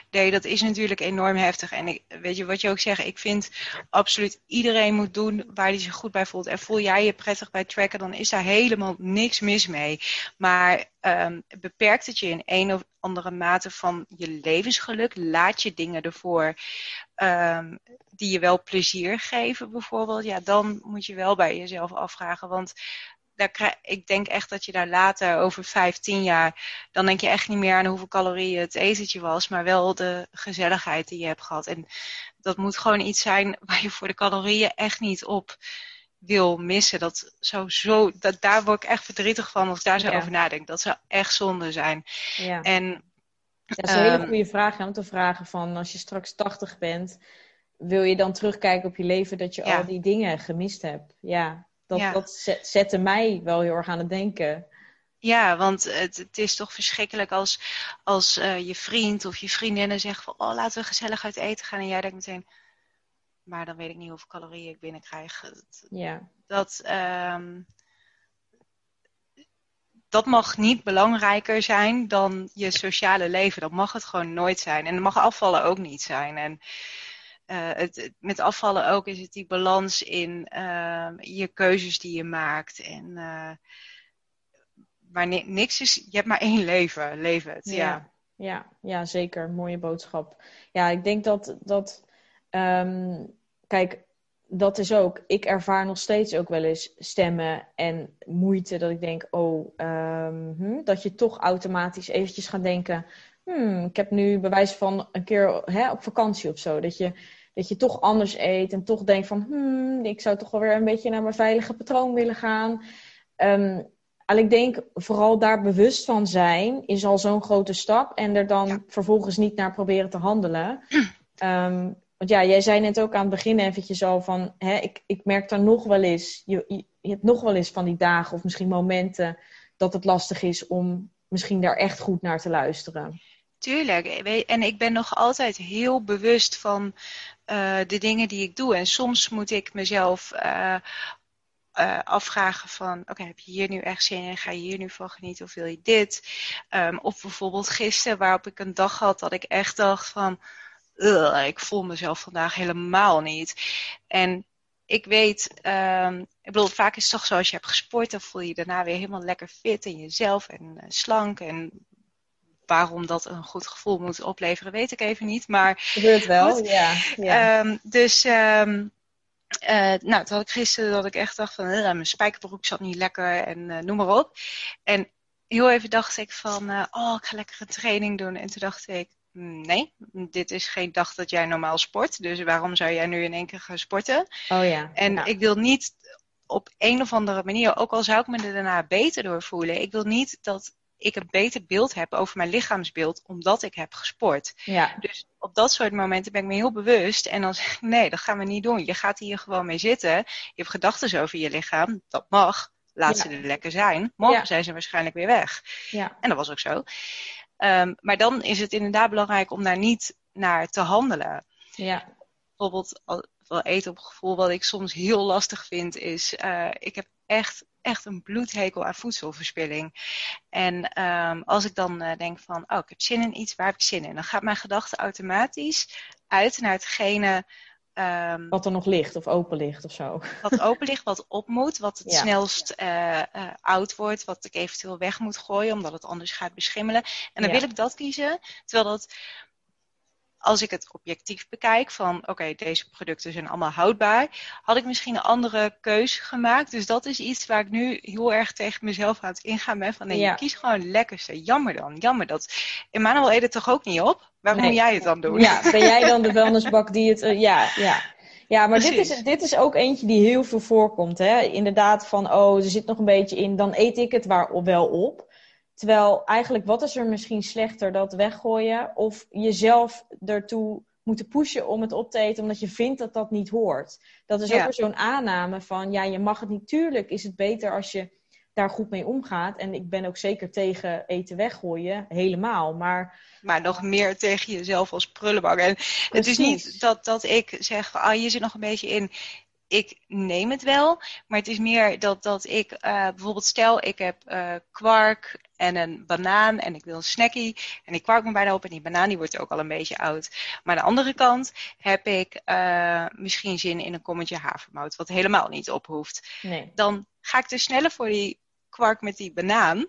deed, dat is natuurlijk enorm heftig. En weet je wat je ook zegt, ik vind absoluut iedereen moet doen waar hij zich goed bij voelt. En voel jij je prettig bij tracken, dan is daar helemaal niks mis mee. Maar um, beperkt het je in een of andere mate van je levensgeluk? Laat je dingen ervoor um, die je wel plezier geven bijvoorbeeld? Ja, dan moet je wel bij jezelf afvragen. Want daar ik denk echt dat je daar later, over vijf, tien jaar, dan denk je echt niet meer aan hoeveel calorieën het etentje was, maar wel de gezelligheid die je hebt gehad. En dat moet gewoon iets zijn (laughs) waar je voor de calorieën echt niet op wil missen. Dat zou zo, dat, daar word ik echt verdrietig van als ik daar zo over nadenk. Dat zou echt zonde zijn. Ja. En, dat is een hele ehm, goede vraag om te vragen van als je straks 80 bent, wil je dan terugkijken op je leven dat je al die dingen gemist hebt? Ja, dat, ja. dat zette mij wel heel erg aan het denken. Ja, want het, het is toch verschrikkelijk als, als uh, je vriend of je vriendinnen zeggen van... oh, laten we gezellig uit eten gaan. En jij denkt meteen... maar dan weet ik niet hoeveel calorieën ik binnenkrijg. Ja. Dat, um, dat mag niet belangrijker zijn dan je sociale leven. Dat mag het gewoon nooit zijn. En dat mag afvallen ook niet zijn. En het, met afvallen ook is het die balans in uh, je keuzes die je maakt. En, uh, niks is, je hebt maar één leven, leef het. Ja. ja. Ja, zeker. Mooie boodschap. Ja, ik denk dat, dat um, kijk, dat is ook, ik ervaar nog steeds ook wel eens stemmen en moeite dat ik denk, oh, um, hm, dat je toch automatisch eventjes gaat denken, hmm, ik heb nu bewijs van een keer hè, op vakantie of zo. Dat je, dat je toch anders eet en toch denkt van, hmm, ik zou toch wel weer een beetje naar mijn veilige patroon willen gaan. Um, en ik denk vooral daar bewust van zijn is al zo'n grote stap. En er dan vervolgens niet naar proberen te handelen. Um, (clears throat) want ja, jij zei net ook aan het begin eventjes al van, hè, ik, ik merk daar nog wel eens, je, je, je hebt nog wel eens van die dagen of misschien momenten dat het lastig is om misschien daar echt goed naar te luisteren. Tuurlijk. En ik ben nog altijd heel bewust van uh, de dingen die ik doe. En soms moet ik mezelf uh, uh, afvragen van, oké, heb je hier nu echt zin in? Ga je hier nu van genieten of wil je dit? Um, of bijvoorbeeld gisteren waarop ik een dag had dat ik echt dacht van, ik voel mezelf vandaag helemaal niet. En ik weet, um, ik bedoel, vaak is het toch zo als je hebt gesport, dan voel je je daarna weer helemaal lekker fit in jezelf en slank en waarom dat een goed gevoel moet opleveren, weet ik even niet. Maar gebeurt wel, ja. ja. Um, dus um, uh, nou, toen had ik gisteren dat ik echt dacht van uh, mijn spijkerbroek zat niet lekker en uh, noem maar op. En heel even dacht ik van, oh, ik ga lekker een training doen. En toen dacht ik, hmm, nee, dit is geen dag dat jij normaal sport. Dus waarom zou jij nu in één keer gaan sporten? Oh ja. En ik wil niet op een of andere manier, ook al zou ik me er daarna beter door voelen, ik wil niet dat ik een beter beeld heb over mijn lichaamsbeeld omdat ik heb gesport. Ja. Dus op dat soort momenten ben ik me heel bewust. En dan zeg ik, nee, dat gaan we niet doen. Je gaat hier gewoon mee zitten. Je hebt gedachten over je lichaam. Dat mag. Laat Ja. ze er lekker zijn. Morgen Ja. zijn ze waarschijnlijk weer weg. Ja. En dat was ook zo. Ehm, maar dan is het inderdaad belangrijk om daar niet naar te handelen. Ja. Bijvoorbeeld wel eten op gevoel, wat ik soms heel lastig vind, is eh, ik heb echt, echt een bloedhekel aan voedselverspilling. En ehm, als ik dan eh, denk van, oh, ik heb zin in iets, waar heb ik zin in? Dan gaat mijn gedachte automatisch uit naar hetgene ehm, Wat er nog ligt of open ligt of zo. wat open ligt, wat op moet, wat het Ja. snelst eh, eh, oud wordt, wat ik eventueel weg moet gooien, omdat het anders gaat beschimmelen. En dan Ja. wil ik dat kiezen. Terwijl dat, als ik het objectief bekijk, van oké, deze producten zijn allemaal houdbaar, had ik misschien een andere keus gemaakt. Dus dat is iets waar ik nu heel erg tegen mezelf aan het ingaan ben. Van nee, Ja. je kiest gewoon het lekkerste. Jammer dan, jammer dat. Emmanuel eet het toch ook niet op? Waarom Nee. moet jij het dan doen? Ja, ben jij dan de (laughs) vuilnisbak die het... eh, ja, ja. Ja, maar dit is, dit is ook eentje die heel veel voorkomt. Hè? Inderdaad van, oh, er zit nog een beetje in, dan eet ik het waar, wel op. Terwijl eigenlijk, wat is er misschien slechter? Dat weggooien of jezelf ertoe moeten pushen om het op te eten, omdat je vindt dat dat niet hoort. Dat is ook weer zo'n aanname van, ja, je mag het niet. Tuurlijk is het beter als je daar goed mee omgaat. En ik ben ook zeker tegen eten weggooien, helemaal. Maar Maar nog meer tegen jezelf als prullenbak. En het is niet dat, dat ik zeg ah, hier zit nog een beetje in. Ik neem het wel, maar het is meer dat, dat ik eh, bijvoorbeeld stel, ik heb eh, kwark en een banaan en ik wil een snackie. En die kwark moet bijna op en die banaan die wordt ook al een beetje oud. Maar aan de andere kant heb ik eh, misschien zin in een kommetje havermout, wat helemaal niet op hoeft nee. dan ga ik dus sneller voor die kwark met die banaan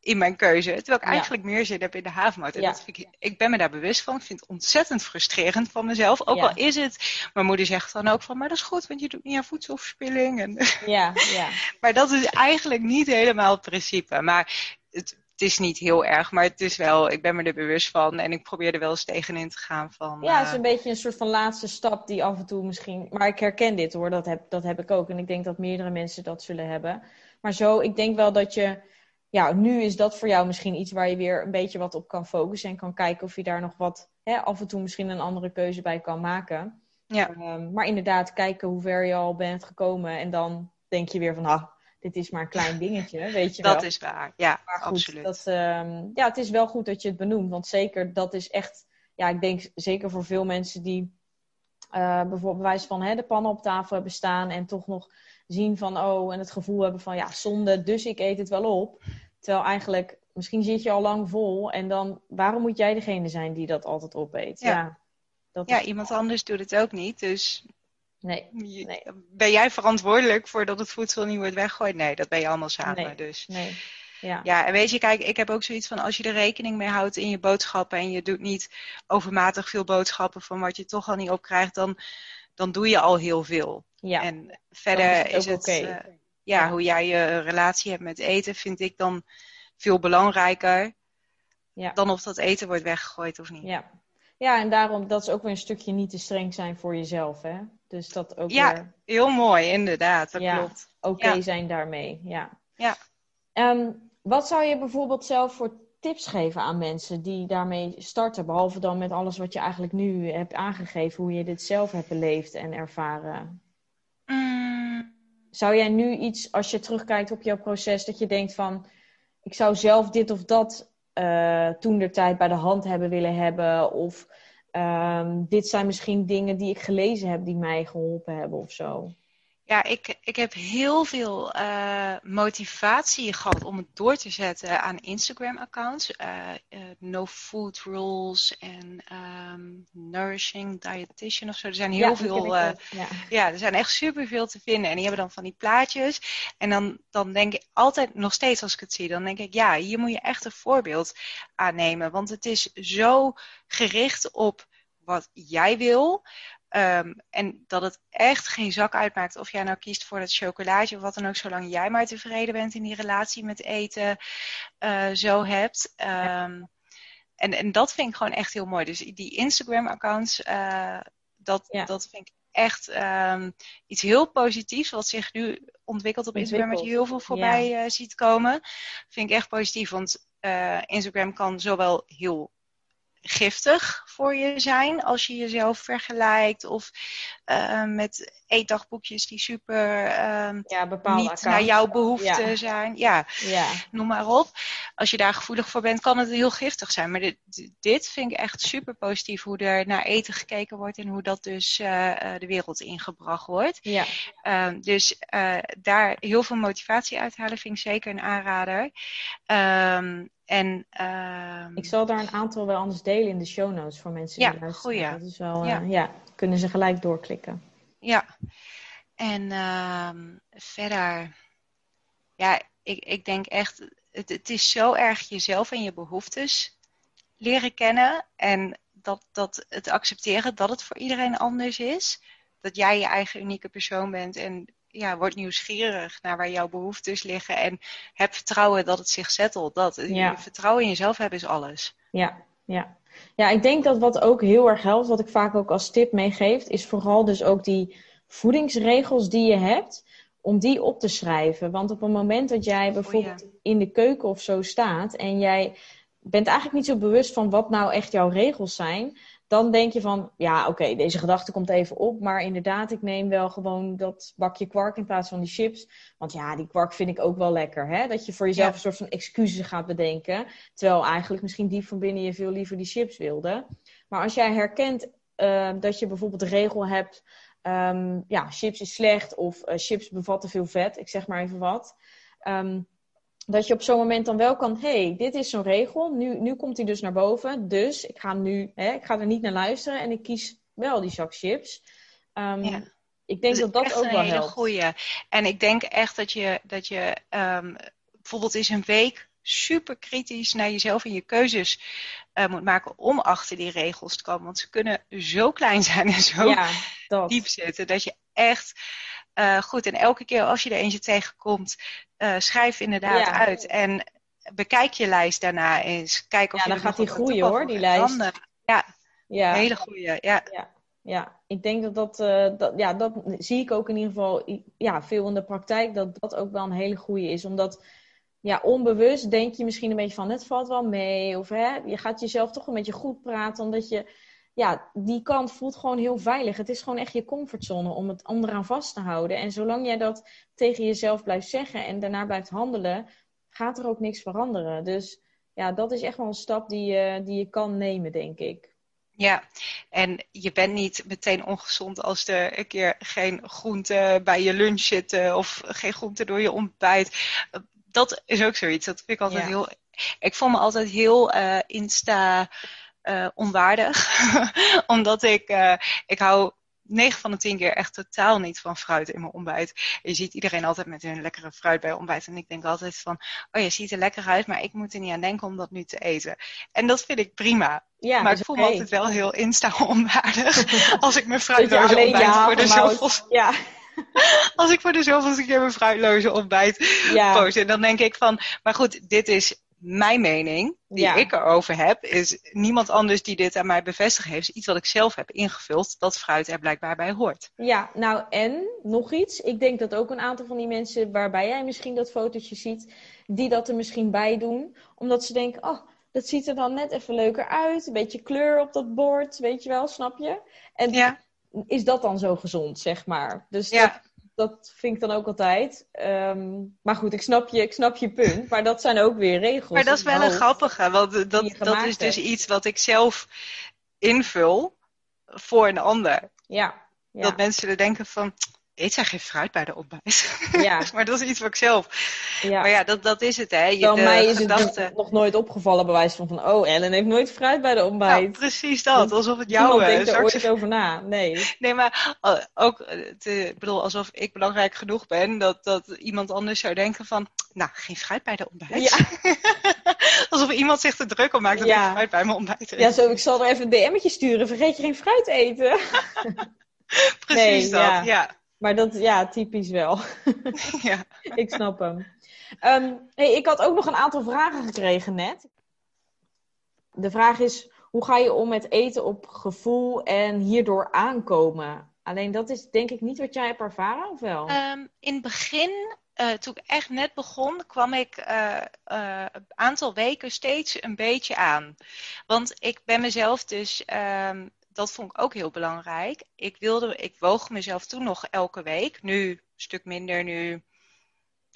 in mijn keuze. Terwijl ik Ja. eigenlijk meer zin heb in de havermout. En Ja. dat vind ik, ik ben me daar bewust van. Ik vind het ontzettend frustrerend van mezelf. Ook Ja. al is het... Mijn moeder zegt dan ook van... Maar dat is goed, want je doet niet aan voedselverspilling. En, Ja, ja. (laughs) maar dat is eigenlijk niet helemaal het principe. Maar het, het is niet heel erg. Maar het is wel... Ik ben me er bewust van. En ik probeer er wel eens tegenin te gaan van... Ja, het is eh, een beetje een soort van laatste stap die af en toe misschien. Maar ik herken dit hoor, dat heb, dat heb ik ook. En ik denk dat meerdere mensen dat zullen hebben. Maar zo, ik denk wel dat je. Ja, nu is dat voor jou misschien iets waar je weer een beetje wat op kan focussen. En kan kijken of je daar nog wat. Hè, af en toe misschien een andere keuze bij kan maken. Ja. Ehm, maar inderdaad, kijken hoe ver je al bent gekomen. En dan denk je weer van, ah, dit is maar een klein dingetje, weet je wel. dat is waar. Ja, Maar goed, absoluut. Dat, ehm, ja, het is wel goed dat je het benoemt. Want zeker, dat is echt... Ja, ik denk zeker voor veel mensen die... eh, bijvoorbeeld bewijs van hè, de pannen op tafel hebben staan... en toch nog zien van... oh, en het gevoel hebben van... ja, zonde, dus ik eet het wel op. Terwijl eigenlijk... Misschien zit je al lang vol en dan... waarom moet jij degene zijn die dat altijd opeet? Ja. Ja, dat Ja, iemand anders doet het ook niet. Dus Nee, Nee. Ben jij verantwoordelijk voor dat het voedsel niet wordt weggegooid? Nee, dat ben je allemaal samen. Nee. Dus. nee. Ja. Ja, en weet je, kijk, ik heb ook zoiets van als je er rekening mee houdt in je boodschappen en je doet niet overmatig veel boodschappen van wat je toch al niet opkrijgt, dan, dan doe je al heel veel. ja. En verder is is het eh, ja, hoe jij je relatie hebt met eten, vind ik dan veel belangrijker Ja. dan of dat eten wordt weggegooid of niet. Ja. Ja, en daarom, dat is ook weer een stukje niet te streng zijn voor jezelf, hè? Dus dat ook Ja, weer Heel mooi, inderdaad, dat Ja. klopt. oké Ja. zijn daarmee, ja. Ja. Ehm, wat zou je bijvoorbeeld zelf voor tips geven aan mensen die daarmee starten? Behalve dan met alles wat je eigenlijk nu hebt aangegeven, hoe je dit zelf hebt beleefd en ervaren. Mm, Zou jij nu iets, als je terugkijkt op jouw proces, dat je denkt van, ik zou zelf dit of dat eh toen de tijd bij de hand hebben willen hebben? Of ehm, dit zijn misschien dingen die ik gelezen heb die mij geholpen hebben of zo? Ja, ik, ik heb heel veel eh, motivatie gehad om het door te zetten aan Instagram-accounts. Eh, eh, no Food Rules en ehm, Nourishing Dietitian of zo. Er zijn heel Ja, veel. ja. ja, er zijn echt superveel te vinden. En die hebben dan van die plaatjes. En dan, dan denk ik altijd, nog steeds als ik het zie, dan denk ik, ja, hier moet je echt een voorbeeld aannemen. Want het is zo gericht op wat jij wil. Ehm, en dat het echt geen zak uitmaakt of jij nou kiest voor dat chocolaatje of wat dan ook, zolang jij maar tevreden bent in die relatie met eten eh, zo hebt. Ehm, en, en dat vind ik gewoon echt heel mooi. Dus die Instagram-accounts, eh, dat, Ja. dat vind ik echt ehm, iets heel positiefs wat zich nu ontwikkelt op Instagram, wat je heel veel voorbij eh, ziet komen. Vind ik echt positief, want uh, Instagram kan zowel heel giftig voor je zijn als je jezelf vergelijkt of uh, met eetdagboekjes die super uh, ja, niet naar jouw behoeften zijn. Ja, ja, noem maar op. Als je daar gevoelig voor bent, kan het heel giftig zijn. Maar dit, dit vind ik echt super positief, hoe er naar eten gekeken wordt en hoe dat dus uh, de wereld ingebracht wordt. Ja. Ehm, dus daar heel veel motivatie uithalen vind ik zeker een aanrader. Um, en, uh, ik zal daar een aantal wel anders delen in de show notes voor mensen die ja, luisteren. Goeie. Dat is wel, ja. ja, kunnen ze gelijk doorklikken. Ja, en uh, verder, ja, ik, ik denk echt, het, het is zo erg jezelf en je behoeftes leren kennen en dat, dat het accepteren dat het voor iedereen anders is. Dat jij je eigen unieke persoon bent en ja, word nieuwsgierig naar waar jouw behoeftes liggen en heb vertrouwen dat het zich settelt. Dat Ja. vertrouwen in jezelf hebben is alles. Ja, ja. Ja, ik denk dat wat ook heel erg helpt, wat ik vaak ook als tip meegeef, is vooral dus ook die voedingsregels die je hebt, om die op te schrijven. Want op het moment dat jij bijvoorbeeld in de keuken of zo staat en jij bent eigenlijk niet zo bewust van wat nou echt jouw regels zijn, dan denk je van, ja, oké, deze gedachte komt even op, maar inderdaad, ik neem wel gewoon dat bakje kwark in plaats van die chips. Want ja, die kwark vind ik ook wel lekker, hè? Dat je voor jezelf Ja. een soort van excuses gaat bedenken, terwijl eigenlijk misschien diep van binnen je veel liever die chips wilde. Maar als jij herkent eh, dat je bijvoorbeeld de regel hebt, ehm, ja, chips is slecht of eh, chips bevatten veel vet, ik zeg maar even wat. Ehm, dat je op zo'n moment dan wel kan, hey, dit is zo'n regel, nu, nu komt hij dus naar boven, dus ik ga hem nu, hè, ik ga er niet naar luisteren en ik kies wel die zak chips. Ehm, Ja. Ik denk dat dat echt ook een wel hele helpt. goeie. En ik denk echt dat je, dat je um, bijvoorbeeld eens een week super kritisch naar jezelf en je keuzes uh, moet maken om achter die regels te komen. Want ze kunnen zo klein zijn en zo Ja, dat. diep zitten dat je echt uh, goed. En elke keer als je er eentje tegenkomt, uh, schrijf inderdaad Ja. uit. En bekijk je lijst daarna eens. Kijk of Ja, je dan gaat die groeien, hoor, die lijst. Ja, Ja. een hele goeie. Ja. Ja, ik denk dat dat, eh, dat, ja, dat zie ik ook in ieder geval ja, veel in de praktijk, dat dat ook wel een hele goede is. Omdat, ja, onbewust denk je misschien een beetje van, het valt wel mee. Of hè, je gaat jezelf toch een beetje goed praten, omdat je, ja, die kant voelt gewoon heel veilig. Het is gewoon echt je comfortzone om het ander aan vast te houden. En zolang jij dat tegen jezelf blijft zeggen en daarna blijft handelen, gaat er ook niks veranderen. Dus ja, dat is echt wel een stap die je, die je kan nemen, denk ik. Ja, en je bent niet meteen ongezond als er een keer geen groente bij je lunch zitten of geen groente door je ontbijt. Dat is ook zoiets. Dat vind ik altijd Ja. heel. Ik voel me altijd heel eh, insta eh, onwaardig, (laughs) omdat ik eh, ik hou 9 van de 10 keer echt totaal niet van fruit in mijn ontbijt. Je ziet iedereen altijd met hun lekkere fruit bij ontbijt. En ik denk altijd van, oh je ziet er lekker uit, maar ik moet er niet aan denken om dat nu te eten. En dat vind ik prima. Ja, maar ik voel me altijd wel heel insta-onwaardig (laughs) als ik mijn fruitloze alleen ontbijt ja voor de zoveelste, (laughs) Ja, als ik voor de zoveelste keer mijn fruitloze ontbijt ja. post. En dan denk ik van, maar goed, dit is mijn mening die Ja. ik erover heb. Is niemand anders die dit aan mij bevestigd heeft. Iets wat ik zelf heb ingevuld. Dat fruit er blijkbaar bij hoort. Ja, nou en nog iets. Ik denk dat ook een aantal van die mensen waarbij jij misschien dat fotootje ziet, die dat er misschien bij doen, omdat ze denken, oh, dat ziet er dan net even leuker uit, een beetje kleur op dat bord, weet je wel, snap je? En Ja, is dat dan zo gezond, zeg maar? Dus ja. dat vind ik dan ook altijd. Ehm, maar goed, ik snap, je, ik snap je punt, maar dat zijn ook weer regels. maar dat is wel een grappige. Want dat, dat is dus iets wat ik zelf invul voor een ander. Ja, ja, Dat mensen er denken van, eet zij geen fruit bij de ontbijt? ja, (laughs) maar dat is iets wat ik zelf... ja. Maar ja, dat, dat is het hè. Je, de mij is gedachte... het nog nooit opgevallen, bij wijze van, van oh, Ellen heeft nooit fruit bij de Nou, ontbijt. precies dat. Alsof het jouw Niemand eh, denkt er straks- ooit over na. Nee. Nee, maar eh, ook, eh, te, ik bedoel, alsof ik belangrijk genoeg ben, dat, dat iemand anders zou denken van, nou, geen fruit bij de ontbijt. Ja, (laughs) alsof iemand zich te druk om maakt dat Ja. ik fruit bij mijn ontbijt eet. ja, zo, ik zal er even een DM'tje sturen. Vergeet je geen fruit eten? (laughs) precies nee, dat, ja. Maar dat, ja, typisch wel. (laughs) ja. (laughs) ik snap hem. Ehm, hey, ik had ook nog een aantal vragen gekregen net. De vraag is, hoe ga je om met eten op gevoel en hierdoor aankomen? Alleen dat is denk ik niet wat jij hebt ervaren, of wel? Um, in het begin, uh, toen ik echt net begon, kwam ik uh, uh, een aantal weken steeds een beetje aan. Want ik ben mezelf dus, um, dat vond ik ook heel belangrijk. Ik, wilde, ik woog mezelf toen nog elke week. Nu een stuk minder, nu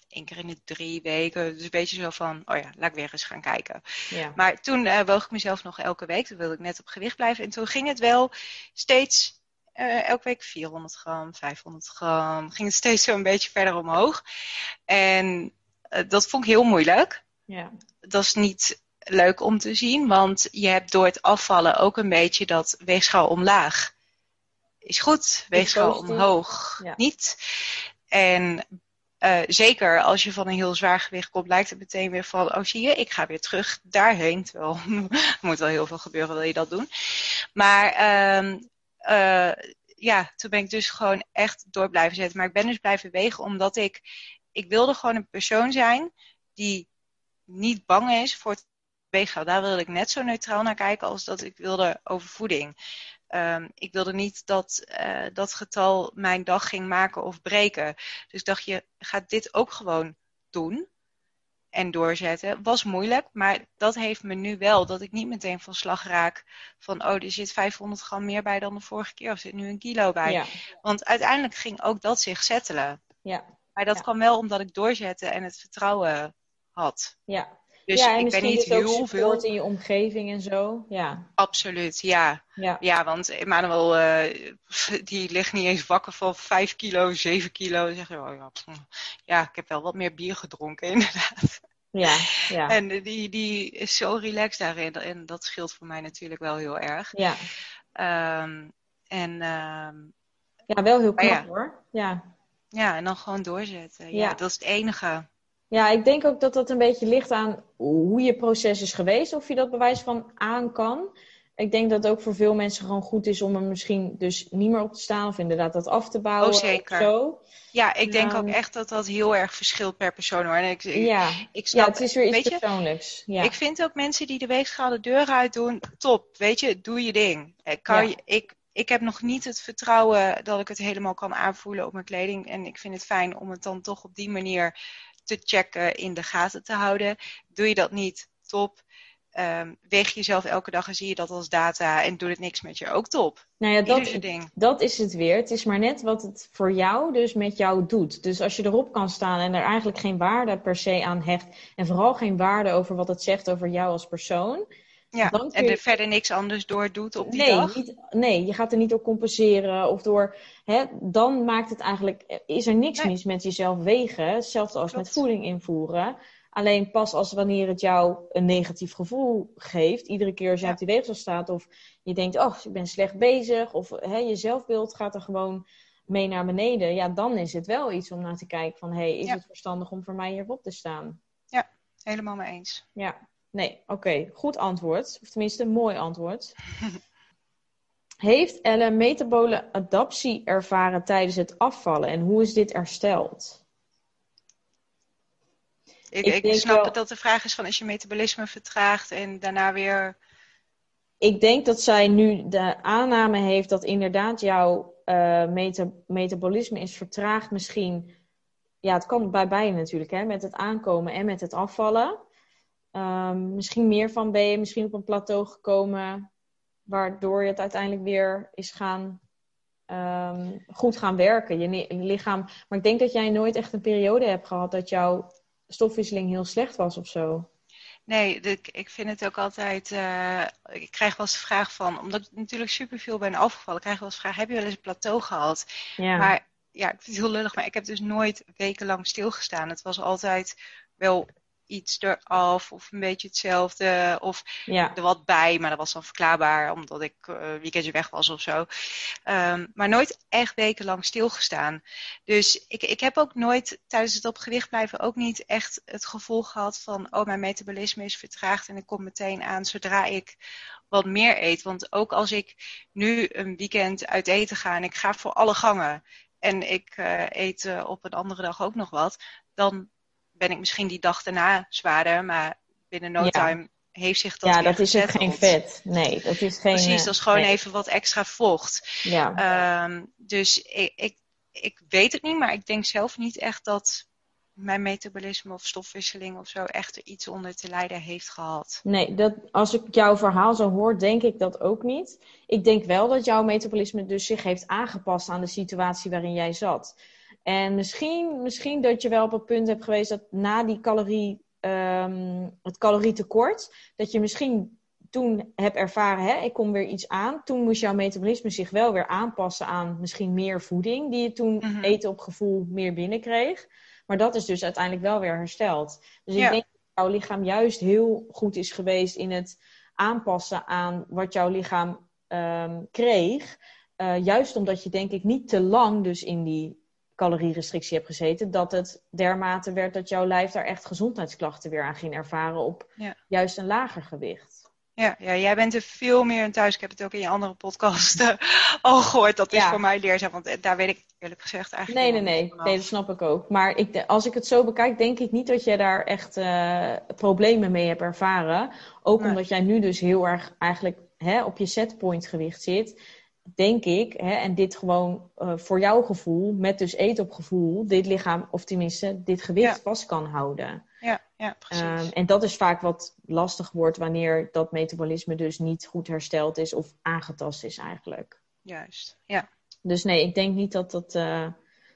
één keer in de drie weken. Dus een beetje zo van, oh ja, laat ik weer eens gaan kijken. Ja. Maar toen uh, woog ik mezelf nog elke week. Toen wilde ik net op gewicht blijven. En toen ging het wel steeds, uh, elke week 400 gram, 500 gram. Ging het steeds zo een beetje verder omhoog. En uh, dat vond ik heel moeilijk. Ja. Dat is niet leuk om te zien. Want je hebt door het afvallen ook een beetje dat weegschaal omlaag. Is goed, weegschaal omhoog ja. niet. En uh, zeker als je van een heel zwaar gewicht komt, lijkt het meteen weer van, oh zie je, ik ga weer terug daarheen. Terwijl er (laughs) moet wel heel veel gebeuren, wil je dat doen. Maar uh, uh, ja, toen ben ik dus gewoon echt door blijven zetten. Maar ik ben dus blijven wegen omdat ik, ik wilde gewoon een persoon zijn die niet bang is voor het weegschaal. Daar wilde ik net zo neutraal naar kijken als dat ik wilde over voeding. Um, ik wilde niet dat uh, dat getal mijn dag ging maken of breken. Dus dacht je, gaat dit ook gewoon doen en doorzetten. Was moeilijk, maar dat heeft me nu wel dat ik niet meteen van slag raak van, oh, er zit 500 gram meer bij dan de vorige keer, of zit nu een kilo bij. Ja. Want uiteindelijk ging ook dat zich settelen. Ja. Maar dat ja. kwam wel omdat ik doorzette en het vertrouwen had. Ja, dus ja, en ik ben niet dus heel veel. in je omgeving en zo. Ja. Absoluut, ja. Ja, ja want Emmanuel, uh, (laughs) die ligt niet eens wakker van 5 kilo, 7 kilo. Zeg je, oh ja, ja, ik heb wel wat meer bier gedronken, (laughs) inderdaad. Ja, ja. En die, die is zo relaxed daarin. En dat scheelt voor mij natuurlijk wel heel erg. Ja. Um, en, um, ja, wel heel knap ja. hoor. Ja. ja, en dan gewoon doorzetten. Ja, ja. dat is het enige. Ja, ik denk ook dat dat een beetje ligt aan hoe je proces is geweest, of je dat bewijs van aan kan. Ik denk dat het ook voor veel mensen gewoon goed is om er misschien dus niet meer op te staan of inderdaad dat af te bouwen. Oh, zeker. Zo. Ja, ik denk ook echt dat dat heel erg verschilt per persoon hoor. En ik, ja. Ik snap, ja, het is weer iets persoonlijks. Ja. Ik vind ook mensen die de weegschaal de deur uit doen, top. Weet je, doe je ding. Ik, kan, ja. ik, ik heb nog niet het vertrouwen dat ik het helemaal kan aanvoelen op mijn kleding. En ik vind het fijn om het dan toch op die manier te checken, in de gaten te houden. Doe je dat niet, top. Um, weeg jezelf elke dag en zie je dat als data en doet het niks met je ook top. Nou ja, dat, dat is het weer. Het is maar net wat het voor jou dus met jou doet. Dus als je erop kan staan en er eigenlijk geen waarde per se aan hecht en vooral geen waarde over wat het zegt over jou als persoon, ja, en er verder niks anders door doet op die nee, dag? Niet, nee, je gaat er niet door compenseren of door... Hè, dan maakt het eigenlijk... Is er niks mis met jezelf wegen. Hetzelfde als met voeding invoeren. Alleen pas als wanneer het jou een negatief gevoel geeft. Iedere keer als je ja. op die weegschaal staat of je denkt... Oh, ik ben slecht bezig. Of hè, je zelfbeeld gaat er gewoon mee naar beneden. Ja, dan is het wel iets om naar te kijken van... Hey, is ja. het verstandig om voor mij hierop te staan? Ja, helemaal mee eens. Ja. Nee, oké. Goed antwoord. Of tenminste, een mooi antwoord. Heeft Elle metabole adaptie ervaren tijdens het afvallen en hoe is dit hersteld? Ik, ik, ik snap wel, dat de vraag is van als je metabolisme vertraagt en daarna weer. Ik denk dat zij nu de aanname heeft dat inderdaad jouw uh, meta metabolisme is vertraagd. Misschien, ja, het kan bij beide natuurlijk, hè, met het aankomen en met het afvallen. Um, misschien meer van ben je misschien op een plateau gekomen, waardoor je het uiteindelijk weer is gaan um, goed gaan werken. Je, je, lichaam. Maar ik denk dat jij nooit echt een periode hebt gehad dat jouw stofwisseling heel slecht was of zo. Nee, de, ik vind het ook altijd. Uh, ik krijg wel eens de vraag van, omdat ik natuurlijk superveel ben afgevallen, krijg ik wel eens de vraag: heb je wel eens een plateau gehad? Ja. Maar ja, ik vind het heel lullig, maar ik heb dus nooit wekenlang stilgestaan. Het was altijd wel iets eraf of een beetje hetzelfde. Of ja. er wat bij, maar dat was dan verklaarbaar omdat ik uh, weekendje weg was of zo. Um, maar nooit echt wekenlang stilgestaan. Dus ik, ik heb ook nooit tijdens het op gewicht blijven ook niet echt het gevoel gehad van oh mijn metabolisme is vertraagd en ik kom meteen aan zodra ik wat meer eet. Want ook als ik nu een weekend uit eten ga en ik ga voor alle gangen en ik uh, eet uh, op een andere dag ook nog wat, dan ben ik misschien die dag daarna zwaarder, maar binnen no time heeft zich dat Ja, dat is ook geen vet. Nee, dat is geen... Precies, dat is gewoon nee. even wat extra vocht. Ja. Ehm, dus ik, ik, ik weet het niet, maar ik denk zelf niet echt dat mijn metabolisme of stofwisseling of zo echt er iets onder te lijden heeft gehad. Nee, dat, als ik jouw verhaal zo hoor, denk ik dat ook niet. Ik denk wel dat jouw metabolisme dus zich heeft aangepast aan de situatie waarin jij zat. En misschien, misschien dat je wel op het punt hebt geweest dat na die calorie, ehm, het calorietekort, dat je misschien toen hebt ervaren, hè, ik kom weer iets aan. Toen moest jouw metabolisme zich wel weer aanpassen aan misschien meer voeding, die je toen Mhm. eten op gevoel meer binnenkreeg. Maar dat is dus uiteindelijk wel weer hersteld. Dus ik denk dat jouw lichaam juist heel goed is geweest in het aanpassen aan wat jouw lichaam ehm, kreeg. Eh, juist omdat je denk ik niet te lang dus in die calorierestrictie hebt gezeten, dat het dermate werd dat jouw lijf daar echt gezondheidsklachten weer aan ging ervaren op Ja. juist een lager gewicht. Ja, ja, jij bent er veel meer in thuis. Ik heb het ook in je andere podcast eh, al gehoord. Dat is Ja. voor mij leerzaam, want eh, daar weet ik eerlijk gezegd eigenlijk Nee, nee, helemaal nee. niet vanaf. Nee, dat snap ik ook. Maar ik, als ik het zo bekijk, denk ik niet dat jij daar echt eh, problemen mee hebt ervaren. Ook Nee. omdat jij nu dus heel erg eigenlijk hè, op je setpoint gewicht zit. Denk ik, hè, en dit gewoon eh, voor jouw gevoel, met dus eten op gevoel, dit lichaam, of tenminste dit gewicht Ja. vast kan houden. Ja, ja, precies. Ehm, en dat is vaak wat lastig wordt wanneer dat metabolisme dus niet goed hersteld is of aangetast is eigenlijk. Juist, ja. Dus nee, ik denk niet dat dat, eh,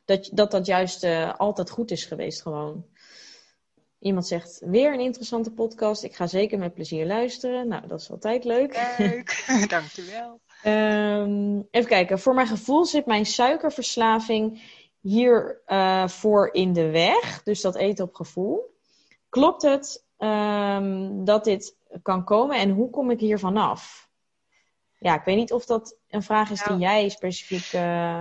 dat, dat, dat juist eh, altijd goed is geweest gewoon. Iemand zegt, weer een interessante podcast. Ik ga zeker met plezier luisteren. Nou, dat is altijd leuk. Leuk, (laughs) dankjewel. Ehm, even kijken. Voor mijn gevoel zit mijn suikerverslaving hier eh, voor in de weg. Dus dat eten op gevoel. Klopt het ehm, dat dit kan komen en hoe kom ik hier vanaf? Ja, ik weet niet of dat een vraag is die Nou, jij specifiek. eh,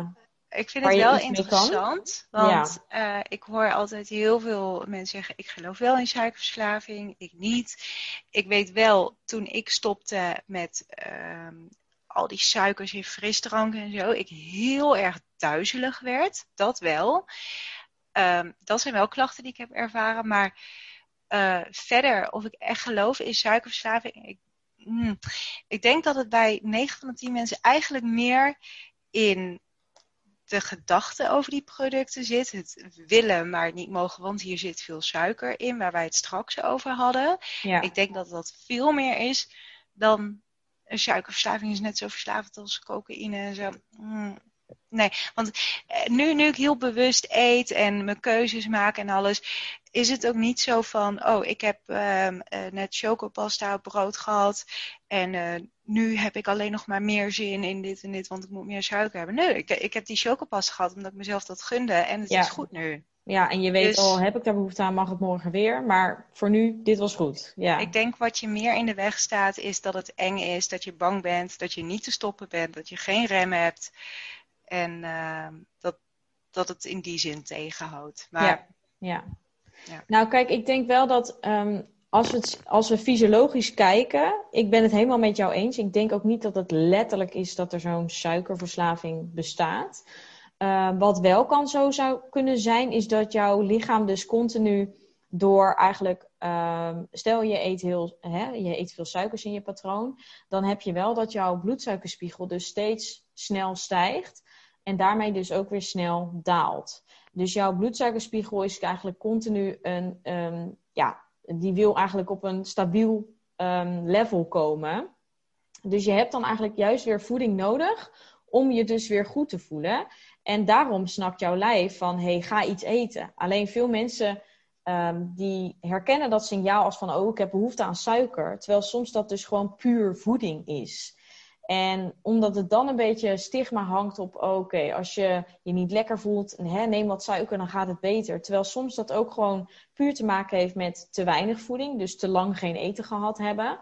Ik vind het wel interessant, want eh, ik hoor altijd heel veel mensen zeggen: ik geloof wel in suikerverslaving, ik niet. Ik weet wel, toen ik stopte met ehm, al die suikers in frisdranken en zo, ik heel erg duizelig werd. Dat wel. Ehm, dat zijn wel klachten die ik heb ervaren, maar eh, verder, of ik echt geloof in suikerverslaving, ik, hmm, ik denk dat het bij 9 van de 10 mensen eigenlijk meer in de gedachte over die producten zit. Het willen, maar niet mogen, want hier zit veel suiker in, waar wij het straks over hadden. ja. Ik denk dat dat veel meer is dan een suikerverslaving is net zo verslavend als cocaïne en zo. Mm, Nee, want eh, nu, nu ik heel bewust eet en mijn keuzes maak en alles, is het ook niet zo van, oh, ik heb ehm, eh, net chocopasta op brood gehad en eh, nu heb ik alleen nog maar meer zin in dit en dit, want ik moet meer suiker hebben. Nee, ik, ik heb die chocopasta gehad omdat ik mezelf dat gunde en het Ja. is goed nu. Ja, en je weet Dus- al, heb ik daar behoefte aan, mag het morgen weer. Maar voor nu, dit was goed. Ja, Ik denk wat je meer in de weg staat, is dat het eng is, dat je bang bent, dat je niet te stoppen bent, dat je geen rem hebt. En ehm, dat, dat het in die zin tegenhoudt. Maar ja. ja. Ja. Nou, kijk, ik denk wel dat ehm, als, we het, als we fysiologisch kijken, ik ben het helemaal met jou eens. Ik denk ook niet dat het letterlijk is dat er zo'n suikerverslaving bestaat. Eh, wat wel kan zo zou kunnen zijn, is dat jouw lichaam dus continu door eigenlijk, ehm, stel je eet, heel, hè, je eet veel suikers in je patroon, dan heb je wel dat jouw bloedsuikerspiegel dus steeds snel stijgt en daarmee dus ook weer snel daalt. Dus jouw bloedsuikerspiegel is eigenlijk continu een, ehm, ja, die wil eigenlijk op een stabiel ehm, level komen. Dus je hebt dan eigenlijk juist weer voeding nodig om je dus weer goed te voelen. En daarom snakt jouw lijf van, hey, ga iets eten. Alleen veel mensen ehm, die herkennen dat signaal als van, oh, ik heb behoefte aan suiker. Terwijl soms dat dus gewoon puur voeding is. En omdat het dan een beetje stigma hangt op, oh, oké, als je je niet lekker voelt, hè, neem wat suiker, dan gaat het beter. Terwijl soms dat ook gewoon puur te maken heeft met te weinig voeding, dus te lang geen eten gehad hebben.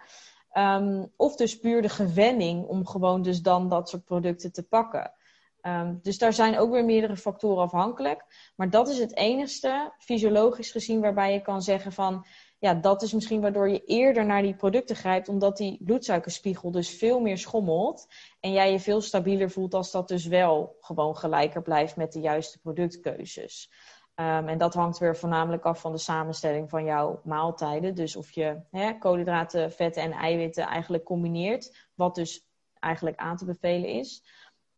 Ehm, of dus puur de gewenning om gewoon dus dan dat soort producten te pakken. Ehm, dus daar zijn ook weer meerdere factoren afhankelijk. Maar dat is het enigste, fysiologisch gezien, waarbij je kan zeggen van... Ja, dat is misschien waardoor je eerder naar die producten grijpt, omdat die bloedsuikerspiegel dus veel meer schommelt. En jij je veel stabieler voelt als dat dus wel gewoon gelijker blijft met de juiste productkeuzes. Ehm, en dat hangt weer voornamelijk af van de samenstelling van jouw maaltijden. Dus of je hè, koolhydraten, vetten en eiwitten eigenlijk combineert, wat dus eigenlijk aan te bevelen is.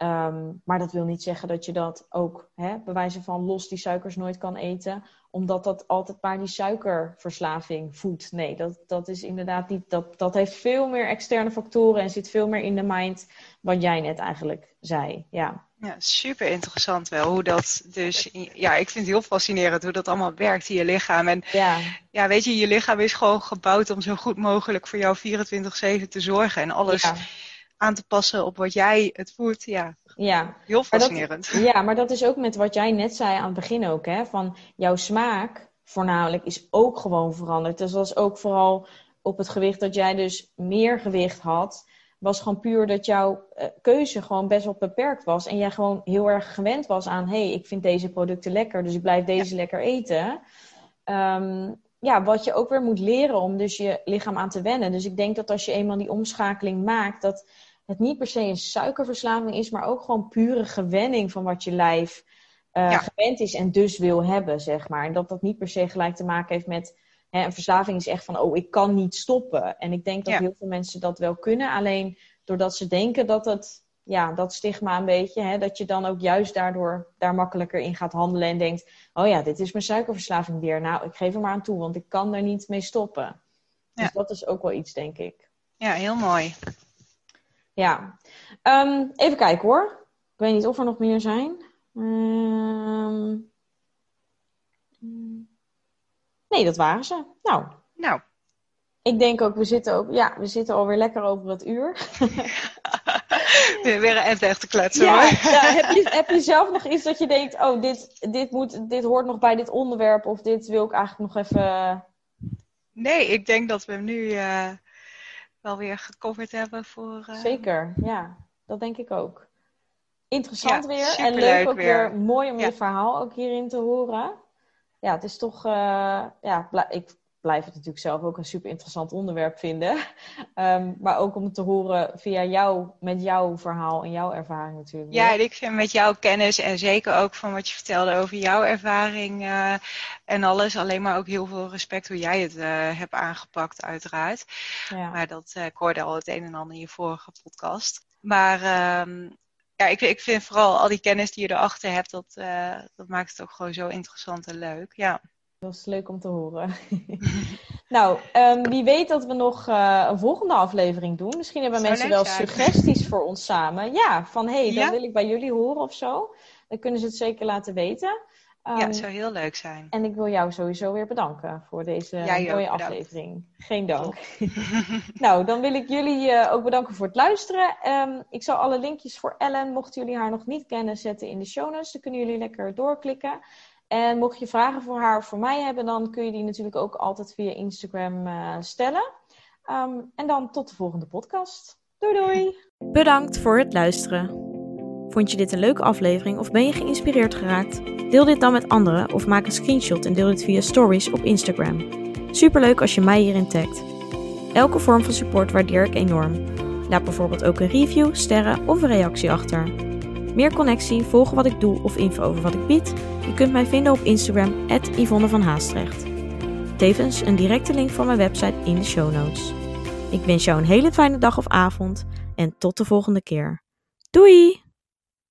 Ehm, maar dat wil niet zeggen dat je dat ook hè, bij wijze van los die suikers nooit kan eten, omdat dat altijd maar die suikerverslaving voedt. Nee, dat, dat is inderdaad niet. Dat, dat heeft veel meer externe factoren en zit veel meer in de mind, wat jij net eigenlijk zei. Ja. Ja, super interessant wel hoe dat dus. Ja, ik vind het heel fascinerend hoe dat allemaal werkt in je lichaam. En ja, ja weet je, je lichaam is gewoon gebouwd om zo goed mogelijk voor jou 24-7 te zorgen en alles aan te passen op wat jij het voert. Ja, ja. heel fascinerend. ja, maar dat is ook met wat jij net zei aan het begin ook, hè? Van jouw smaak voornamelijk is ook gewoon veranderd. Dus dat was ook vooral op het gewicht dat jij dus meer gewicht had was gewoon puur dat jouw uh, keuze gewoon best wel beperkt was. En jij gewoon heel erg gewend was aan: hé, hey, ik vind deze producten lekker, dus ik blijf deze lekker eten. Um, ja, wat je ook weer moet leren om dus je lichaam aan te wennen. Dus ik denk dat als je eenmaal die omschakeling maakt, dat het niet per se een suikerverslaving is, maar ook gewoon pure gewenning van wat je lijf uh, gewend is en dus wil hebben, zeg maar. En dat dat niet per se gelijk te maken heeft met Hè, een verslaving is echt van, oh, ik kan niet stoppen. En ik denk dat heel veel mensen dat wel kunnen. Alleen doordat ze denken dat het, ja, dat stigma een beetje, hè, dat je dan ook juist daardoor daar makkelijker in gaat handelen en denkt, oh ja, dit is mijn suikerverslaving weer. Nou, ik geef er maar aan toe, want ik kan er niet mee stoppen. Dus dat is ook wel iets, denk ik. Ja, heel mooi. Ja. Um, even kijken hoor. Ik weet niet of er nog meer zijn. Um... Nee, dat waren ze. Nou. Nou. Ik denk ook, we zitten ook, ja, we zitten alweer lekker over het uur. (laughs) weer een end echt te kletsen ja, hoor. Ja, heb, je, heb je zelf nog iets dat je denkt, oh, dit, dit, moet, dit hoort nog bij dit onderwerp of dit wil ik eigenlijk nog even... Nee, ik denk dat we hem nu uh, wel weer gecoverd hebben voor... Uh... Zeker, ja. Dat denk ik ook. Interessant weer en leuk ook weer. weer mooi om je verhaal ook hierin te horen ja, het is toch, uh, ja, ik blijf het natuurlijk zelf ook een super interessant onderwerp vinden. Um, (laughs) maar ook om het te horen via jou, met jouw verhaal en jouw ervaring natuurlijk. Ja, ik vind met jouw kennis en zeker ook van wat je vertelde over jouw ervaring uh, en alles. Alleen maar ook heel veel respect hoe jij het uh, hebt aangepakt, uiteraard. Ja. Maar dat uh, ik hoorde al het een en ander in je vorige podcast. Maar um, ja, ik, ik vind vooral al die kennis die je erachter hebt, dat, dat maakt het ook gewoon zo interessant en leuk. Ja. Dat is leuk om te horen. (laughs) nou, um, wie weet dat we nog uh, een volgende aflevering doen. Misschien hebben mensen wel suggesties voor ons samen. Ja, van hé, hey, dat wil ik bij jullie horen of zo. Dan kunnen ze het zeker laten weten. Um, ja, het zou heel leuk zijn. En ik wil jou sowieso weer bedanken voor deze mooie aflevering. Geen dank. (laughs) nou, dan wil ik jullie uh, ook bedanken voor het luisteren. Um, ik zal alle linkjes voor Ellen, mochten jullie haar nog niet kennen, zetten in de show notes. Dan kunnen jullie lekker doorklikken. En mocht je vragen voor haar of voor mij hebben, dan kun je die natuurlijk ook altijd via Instagram uh, stellen. Um, en dan tot de volgende podcast. Doei doei! Bedankt voor het luisteren. Vond je dit een leuke aflevering of ben je geïnspireerd geraakt? Deel dit dan met anderen of maak een screenshot en deel dit via stories op Instagram. Superleuk als je mij hierin tagt. Elke vorm van support waardeer ik enorm. Laat bijvoorbeeld ook een review, sterren of een reactie achter. Meer connectie, volgen wat ik doe of info over wat ik bied? Je kunt mij vinden op Instagram, Yvonne van Haastrecht. Tevens een directe link van mijn website in de show notes. Ik wens jou een hele fijne dag of avond en tot de volgende keer. Doei!